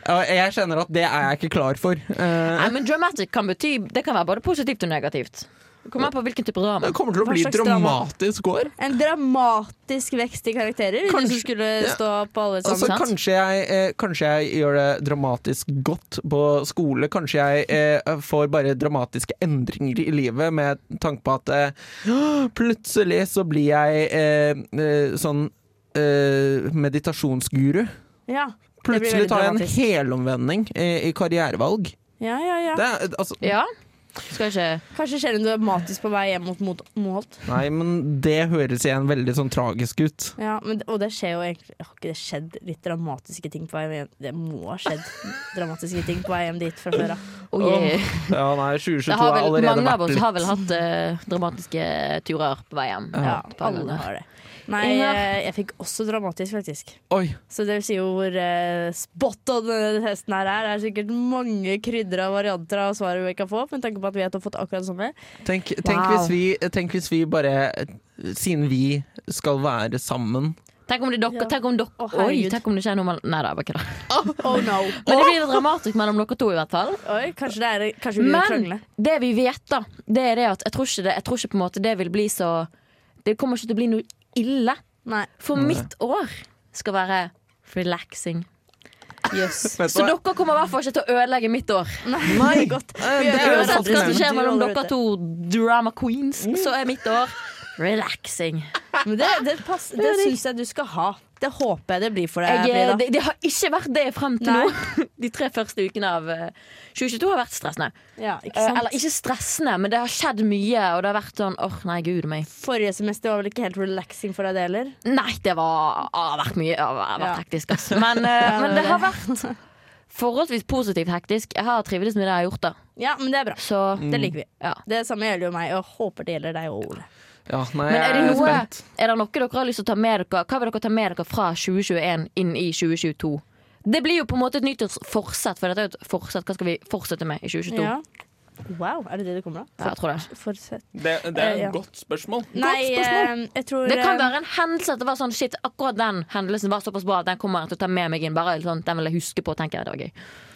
[SPEAKER 1] Jeg kjenner at det er jeg ikke klar for.
[SPEAKER 2] Nei, men dramatic kan bety Det kan være både positivt og negativt. Kommer an på hvilken type drama.
[SPEAKER 1] det kommer til å bli dramatisk år.
[SPEAKER 3] En dramatisk vekst i karakterer, hvis
[SPEAKER 1] Kanskje-
[SPEAKER 3] du skulle
[SPEAKER 1] ja.
[SPEAKER 3] stå på alle sammen.
[SPEAKER 2] Altså,
[SPEAKER 1] kanskje, jeg, eh, kanskje jeg gjør det dramatisk godt på skole. Kanskje jeg eh, får bare dramatiske endringer i livet med tanke på at eh, plutselig så blir jeg eh, eh, sånn eh, meditasjonsguru.
[SPEAKER 3] Ja,
[SPEAKER 1] Plutselig tar jeg en helomvending i, i karrierevalg.
[SPEAKER 3] Ja, ja, ja.
[SPEAKER 1] Det altså,
[SPEAKER 2] Ja. Skal ikke
[SPEAKER 3] Kanskje skjer det noe dramatisk på vei hjem mot Moholt.
[SPEAKER 1] nei, men det høres igjen veldig sånn tragisk ut.
[SPEAKER 3] Ja, men, og det skjer jo egentlig Har ikke det skjedd litt dramatiske ting på vei hjem? Det må ha skjedd dramatiske ting på vei hjem dit fra før av.
[SPEAKER 2] oh, yeah.
[SPEAKER 1] Ja, nei, 2022 har
[SPEAKER 2] vel,
[SPEAKER 1] allerede
[SPEAKER 2] Mange av oss har vel hatt uh, dramatiske turer på vei hjem.
[SPEAKER 3] Ja,
[SPEAKER 2] ja
[SPEAKER 3] alle har det. Nei,
[SPEAKER 2] Inger?
[SPEAKER 3] eh, jeg fikk også dramatisk, faktisk.
[SPEAKER 1] Oi.
[SPEAKER 3] Så det vil si jo hvor uh, spot on denne testen her er. Det er sikkert mange krydder av varianter av svaret vi kan få, med tanke på at vi har fått akkurat det samme.
[SPEAKER 1] Tenk, tenk,
[SPEAKER 2] Wow.
[SPEAKER 1] hvis vi, tenk hvis vi bare Siden vi skal være sammen
[SPEAKER 2] Tenk om, det dere,
[SPEAKER 3] Ja.
[SPEAKER 2] tenk, om dere,
[SPEAKER 3] oh,
[SPEAKER 2] oi, tenk om det skjer noe mellom Nei da, bare kødda. (laughs)
[SPEAKER 3] Oh no.
[SPEAKER 2] Men det blir dramatisk mellom dere to, i hvert fall.
[SPEAKER 3] Oi, kanskje, det er, kanskje vi
[SPEAKER 2] Men
[SPEAKER 3] krangle.
[SPEAKER 2] det vi vet, da, det er det at jeg tror ikke, det, jeg tror ikke på en måte det vil bli så Det kommer ikke til å bli noe ille.
[SPEAKER 3] Nei.
[SPEAKER 2] For mitt år skal være relaxing.
[SPEAKER 1] Yes. (laughs)
[SPEAKER 2] Så dere kommer i hvert fall ikke til å ødelegge mitt år.
[SPEAKER 3] Nei, (laughs) godt.
[SPEAKER 1] Det er
[SPEAKER 2] Uansett hva som skjer mellom dere to drama queens, så er mitt år relaxing.
[SPEAKER 3] Men det, det, pass, det syns jeg du skal ha. Det håper jeg det blir for deg,
[SPEAKER 2] Jeg, eh, det, det har ikke vært det frem til
[SPEAKER 3] Nei.
[SPEAKER 2] nå. (laughs) De tre første ukene av eh, 2022 har vært stressende.
[SPEAKER 3] Ja, ikke
[SPEAKER 2] Eh,
[SPEAKER 3] sant?
[SPEAKER 2] Eller ikke stressende, men det har skjedd mye, og det har vært sånn åh, nei, gud meg.
[SPEAKER 3] Forrige semester var vel ikke helt relaxing for deg, det heller?
[SPEAKER 2] Nei, det var, har vært mye det har vært hektisk, altså. Men, (laughs)
[SPEAKER 3] Ja,
[SPEAKER 2] men
[SPEAKER 3] det
[SPEAKER 2] har vært forholdsvis positivt hektisk. Jeg har trivdes med det jeg har gjort, da.
[SPEAKER 3] Ja, men det er bra.
[SPEAKER 2] Så
[SPEAKER 3] Det liker vi.
[SPEAKER 2] ja.
[SPEAKER 3] Det samme gjelder jo meg, og håper det gjelder deg og Ole.
[SPEAKER 1] Ja, nei,
[SPEAKER 2] Men er det
[SPEAKER 1] jeg
[SPEAKER 2] noe
[SPEAKER 1] spent.
[SPEAKER 2] Er det noe dere har lyst til å ta med dere Hva vil dere ta med dere fra 2021 inn i 2022? Det blir jo på en måte et nyttårsforsett, for dette er jo et forsett. Hva skal vi fortsette med i 2022?
[SPEAKER 3] Ja. Wow, er det det det kommer av?
[SPEAKER 2] Ja, jeg tror det.
[SPEAKER 1] Det, det
[SPEAKER 3] et
[SPEAKER 1] er
[SPEAKER 3] ja.
[SPEAKER 1] et godt spørsmål.
[SPEAKER 3] Nei, eh, jeg tror
[SPEAKER 2] Det kan
[SPEAKER 3] eh,
[SPEAKER 2] være en hendelse at det var sånn Shit, akkurat den hendelsen var såpass bra at den kommer jeg til å ta med meg inn. Bare sånn, Den vil jeg huske på, og tenke Det var gøy.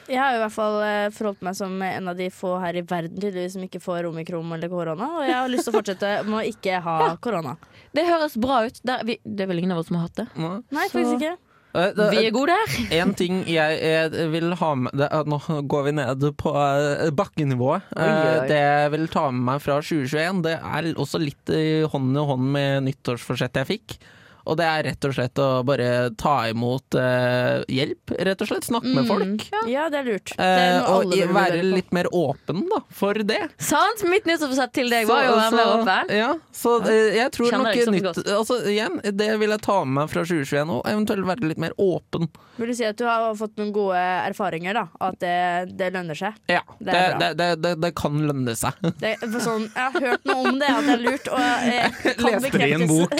[SPEAKER 3] Jeg har i hvert fall eh, forholdt meg som en av de få her i verden tydeligvis som ikke får omikron eller korona. Og jeg har lyst til å fortsette med å ikke ha korona.
[SPEAKER 2] Det høres bra ut. Det er, vi, det er vel ingen av oss som har hatt det.
[SPEAKER 1] Nei.
[SPEAKER 3] Nei, faktisk ikke.
[SPEAKER 1] Eh,
[SPEAKER 2] Vi er gode der. (laughs)
[SPEAKER 1] En ting jeg, jeg vil ha med det, er Nå går vi ned på eh, bakkenivået.
[SPEAKER 2] Oi, oi.
[SPEAKER 1] Eh, Det jeg vil ta med meg fra 2021, det er også litt hånd i hånd med nyttårsforsettet jeg fikk. Og det er rett og slett å bare ta imot eh, hjelp, rett og slett. Snakke med folk.
[SPEAKER 3] Ja, det er lurt. Det er
[SPEAKER 1] Eh, og i- være litt mer åpen da, for det.
[SPEAKER 2] Sant? Mitt nyttårsforsett til deg var jo å være mer åpen.
[SPEAKER 1] Ja, så eh, jeg tror
[SPEAKER 2] Kjenner
[SPEAKER 1] nok nytt altså, igjen, Det vil jeg ta med meg fra 2021, og eventuelt være litt mer åpen.
[SPEAKER 3] Vil du si at du har fått noen gode erfaringer, da? At det, det lønner seg?
[SPEAKER 1] Ja,
[SPEAKER 3] Det
[SPEAKER 1] det,
[SPEAKER 3] er
[SPEAKER 1] det, det, det, det kan lønne seg.
[SPEAKER 3] Det, sånn, jeg har hørt noe om det, at det er lurt, og jeg (laughs) kan
[SPEAKER 1] Leste det i en
[SPEAKER 3] bok.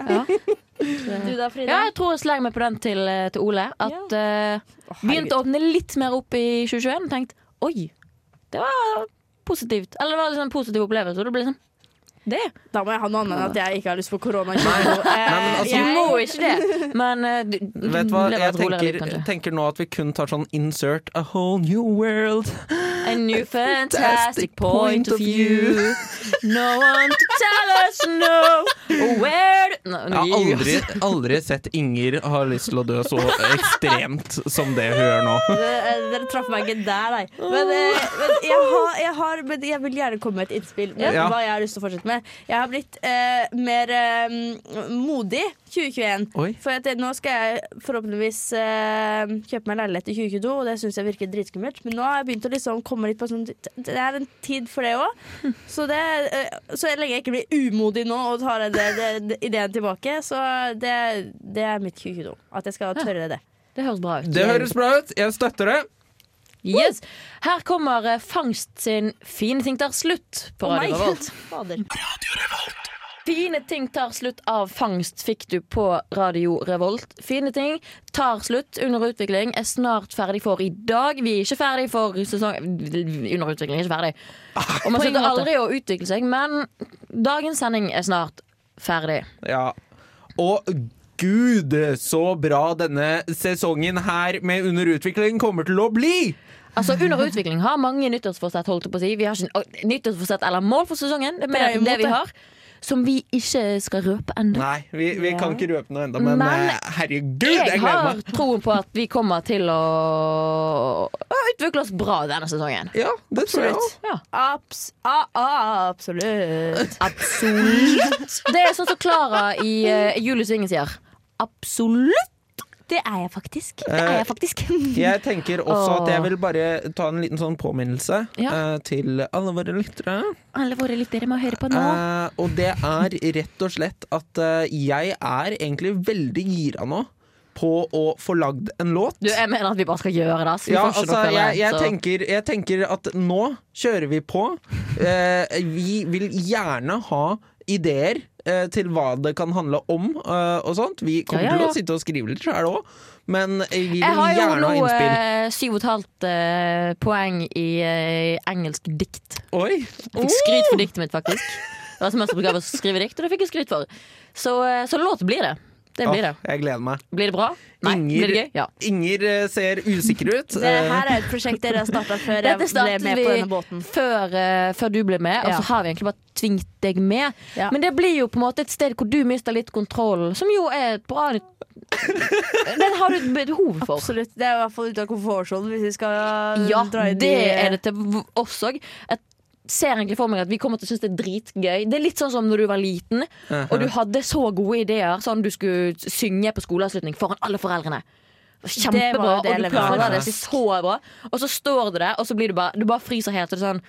[SPEAKER 3] (laughs)
[SPEAKER 1] bok.
[SPEAKER 3] Du da, Frida?
[SPEAKER 2] Ja, jeg tror jeg slenger meg på den til, eh, til Ole. At eh, begynte å åpne litt mer opp i 2021 og tenkte oi, det var positivt. Eller det var liksom en positiv opplevelse. Og det ble liksom det.
[SPEAKER 3] Da må jeg ha noe annet enn at jeg ikke har lyst på korona. i 2022. Eh,
[SPEAKER 1] men altså-
[SPEAKER 2] Du
[SPEAKER 3] jeg-
[SPEAKER 2] må ikke det. Men eh, du, du (laughs)
[SPEAKER 1] Vet du hva, jeg tenker,
[SPEAKER 2] litt,
[SPEAKER 1] tenker nå at vi kun tar sånn insert a whole new world.
[SPEAKER 2] A new (laughs) fantastic point of view. No one to (laughs) tell us no where no,
[SPEAKER 1] Jeg har aldri, aldri sett Inger ha lyst til å dø så ekstremt som det hun gjør nå.
[SPEAKER 3] Dere, traff meg ikke der, nei. Men, eh, men, jeg, har, jeg, har, men jeg vil gjerne komme med et innspill med
[SPEAKER 1] Ja.
[SPEAKER 3] hva jeg har lyst til å fortsette med. Jeg har blitt eh, mer eh, modig 2021.
[SPEAKER 1] Oi.
[SPEAKER 3] For at, nå skal jeg forhåpentligvis eh, kjøpe meg leilighet i 2022, og det syns jeg virker dritskummelt. Men nå har jeg begynt å liksom komme litt på sånn Det er en tid for det òg. Så, eh, så lenge jeg ikke blir umodig nå og tar det, det, det, ideen tilbake, så det, det er mitt 2022. At jeg skal tørre det.
[SPEAKER 2] Det høres bra ut.
[SPEAKER 1] Det høres bra ut. Jeg støtter det.
[SPEAKER 2] Yes. Her kommer eh, Fangst sin Fine ting tar slutt på (laughs) Radio Revolt.
[SPEAKER 3] Radio. Revolt.
[SPEAKER 2] Fine ting tar slutt av Fangst fikk du på Radio Revolt. Fine ting tar slutt. Under utvikling er snart ferdig for i dag. Vi er ikke ferdig for sesong Under utvikling er ikke ferdig. Og man slutter aldri å utvikle seg, men dagens sending er snart ferdig.
[SPEAKER 1] Ja. Og gud, så bra denne sesongen her med Under utvikling kommer til å bli!
[SPEAKER 2] Altså Under utvikling har mange nyttårsforsett, holdt jeg på å si. Vi har ikke nyttårsforsett eller mål for sesongen. Det er mer det vi har. Som vi ikke skal røpe ennå.
[SPEAKER 1] Nei, vi, vi kan ikke røpe noe ennå, men,
[SPEAKER 2] Men
[SPEAKER 1] eh, herregud, jeg
[SPEAKER 2] Jeg
[SPEAKER 1] gleder
[SPEAKER 2] har troen på at vi kommer til å å utvikle oss bra denne sesongen.
[SPEAKER 1] Ja, det tror jeg òg.
[SPEAKER 2] Ja.
[SPEAKER 3] Abs ah, ah, absolutt.
[SPEAKER 2] Absolutt. Det er sånn som Klara i uh, Julius Inge sier. Absolutt.
[SPEAKER 3] Det er jeg faktisk.
[SPEAKER 2] Det er jeg faktisk. (laughs)
[SPEAKER 1] Jeg tenker også at jeg vil bare ta en liten sånn påminnelse
[SPEAKER 2] Ja.
[SPEAKER 1] eh, til alle våre lyttere.
[SPEAKER 2] Alle våre lyttere må høre på nå.
[SPEAKER 1] Eh, og det er rett og slett at eh, jeg er egentlig veldig gira nå på å få lagd en låt.
[SPEAKER 2] Du, jeg mener at vi bare skal gjøre det.
[SPEAKER 1] Ja, altså, jeg, jeg, tenker, jeg tenker at nå kjører vi på. Eh, vi vil gjerne ha ideer eh, til hva det kan handle om eh, og sånt. Vi kommer
[SPEAKER 2] Ja, ja,
[SPEAKER 1] til å sitte og skrive litt sjøl òg, men eh, vi vil
[SPEAKER 2] Jeg har jo
[SPEAKER 1] gjerne
[SPEAKER 2] nå
[SPEAKER 1] ha innspill.
[SPEAKER 2] eh, syv og et halvt eh, poeng i eh, engelsk dikt.
[SPEAKER 1] Oi!
[SPEAKER 2] Jeg fikk skryt for diktet mitt, faktisk. Det var semesteroppgave å skrive dikt, og det fikk jeg skryt for. Så, eh, så låt blir det. Det blir det.
[SPEAKER 1] Jeg gleder meg.
[SPEAKER 2] Blir det bra? Nei.
[SPEAKER 1] Inger-
[SPEAKER 2] Blir det gøy? Ja.
[SPEAKER 1] Inger eh, ser usikker ut.
[SPEAKER 3] Det
[SPEAKER 1] Eh,
[SPEAKER 3] her er et prosjekt dere har starta før jeg ble med
[SPEAKER 2] vi
[SPEAKER 3] på denne båten.
[SPEAKER 2] før, eh, før du ble med, og så har vi egentlig bare tvingt deg med.
[SPEAKER 3] Ja.
[SPEAKER 2] Men det blir jo på en måte et sted hvor du mister litt kontrollen, som jo er et bra Den (laughs) har du et behov for.
[SPEAKER 3] Absolutt. Det er i hvert fall ute av komfortsonen hvis vi skal
[SPEAKER 2] Ja,
[SPEAKER 3] dra inn
[SPEAKER 2] det er det til oss òg. Jeg ser egentlig for meg at vi kommer til å synes det er dritgøy. Det er litt sånn som når du var liten, og du hadde så gode ideer. Sånn du skulle synge på skoleavslutning foran alle foreldrene.
[SPEAKER 3] Det var
[SPEAKER 2] Kjempebra,
[SPEAKER 3] det
[SPEAKER 2] og du planla det så bra. Og så står du der, og så blir du bare Du bare fryser helt. Og det er sånn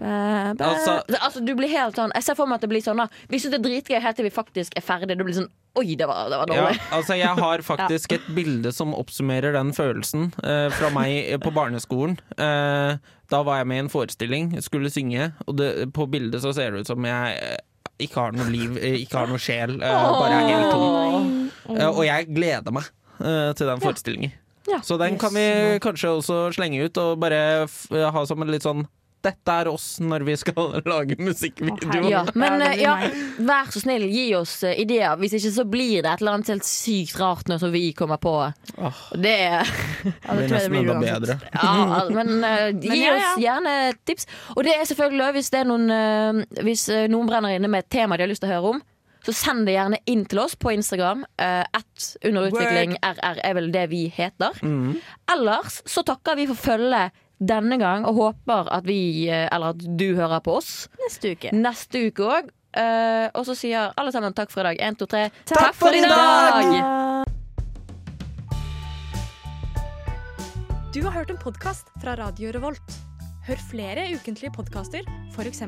[SPEAKER 2] bæ, bæ.
[SPEAKER 1] Altså-
[SPEAKER 2] altså, du blir helt sånn Jeg ser for meg at det blir sånn da Vi syns det er dritgøy helt til vi faktisk er ferdig. Du blir sånn Oi, det var, det var
[SPEAKER 1] Ja,
[SPEAKER 2] dårlig.
[SPEAKER 1] altså jeg har (laughs) faktisk et bilde som oppsummerer den følelsen eh, fra meg på barneskolen. Eh, da var jeg med i en forestilling, skulle synge, og det, på bildet så ser det ut som jeg eh, ikke har noe liv, eh, ikke har noe sjel, eh, bare er helt tom. Eh, og jeg gleder meg eh, til den forestillingen.
[SPEAKER 2] Ja.
[SPEAKER 1] Så den kan vi kanskje også slenge ut og bare f ha som en litt sånn dette er oss når vi skal (laughs) lage musikkvideo.
[SPEAKER 2] Ja, men
[SPEAKER 3] Ja,
[SPEAKER 2] vær så snill, gi oss eh, ideer. Hvis ikke så blir det et eller annet helt sykt rart nå som vi kommer på. Det
[SPEAKER 3] Ja,
[SPEAKER 1] Det
[SPEAKER 3] det blir
[SPEAKER 1] nesten enda bedre.
[SPEAKER 2] ja, Men (laughs) uh, gi
[SPEAKER 3] Men ja,
[SPEAKER 2] oss gjerne tips. Og det er selvfølgelig hvis det er noen eh, Hvis noen brenner inne med et tema de har lyst til å høre om. Så send det gjerne inn til oss på Instagram. Uh, at underutvikling RR er vel det vi heter.
[SPEAKER 1] Mm.
[SPEAKER 2] Ellers så takker vi for følget denne gang, og håper at vi, eh, eller at du hører på oss
[SPEAKER 3] Neste uke.
[SPEAKER 2] neste uke òg. og så sier alle sammen takk for i dag. Én, to, tre.
[SPEAKER 3] Takk
[SPEAKER 1] for i dag!
[SPEAKER 7] Du har hørt en podkast fra Radio Revolt. Hør flere ukentlige podkaster, f.eks.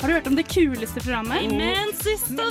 [SPEAKER 8] Har du hørt om det kuleste programmet? Men siste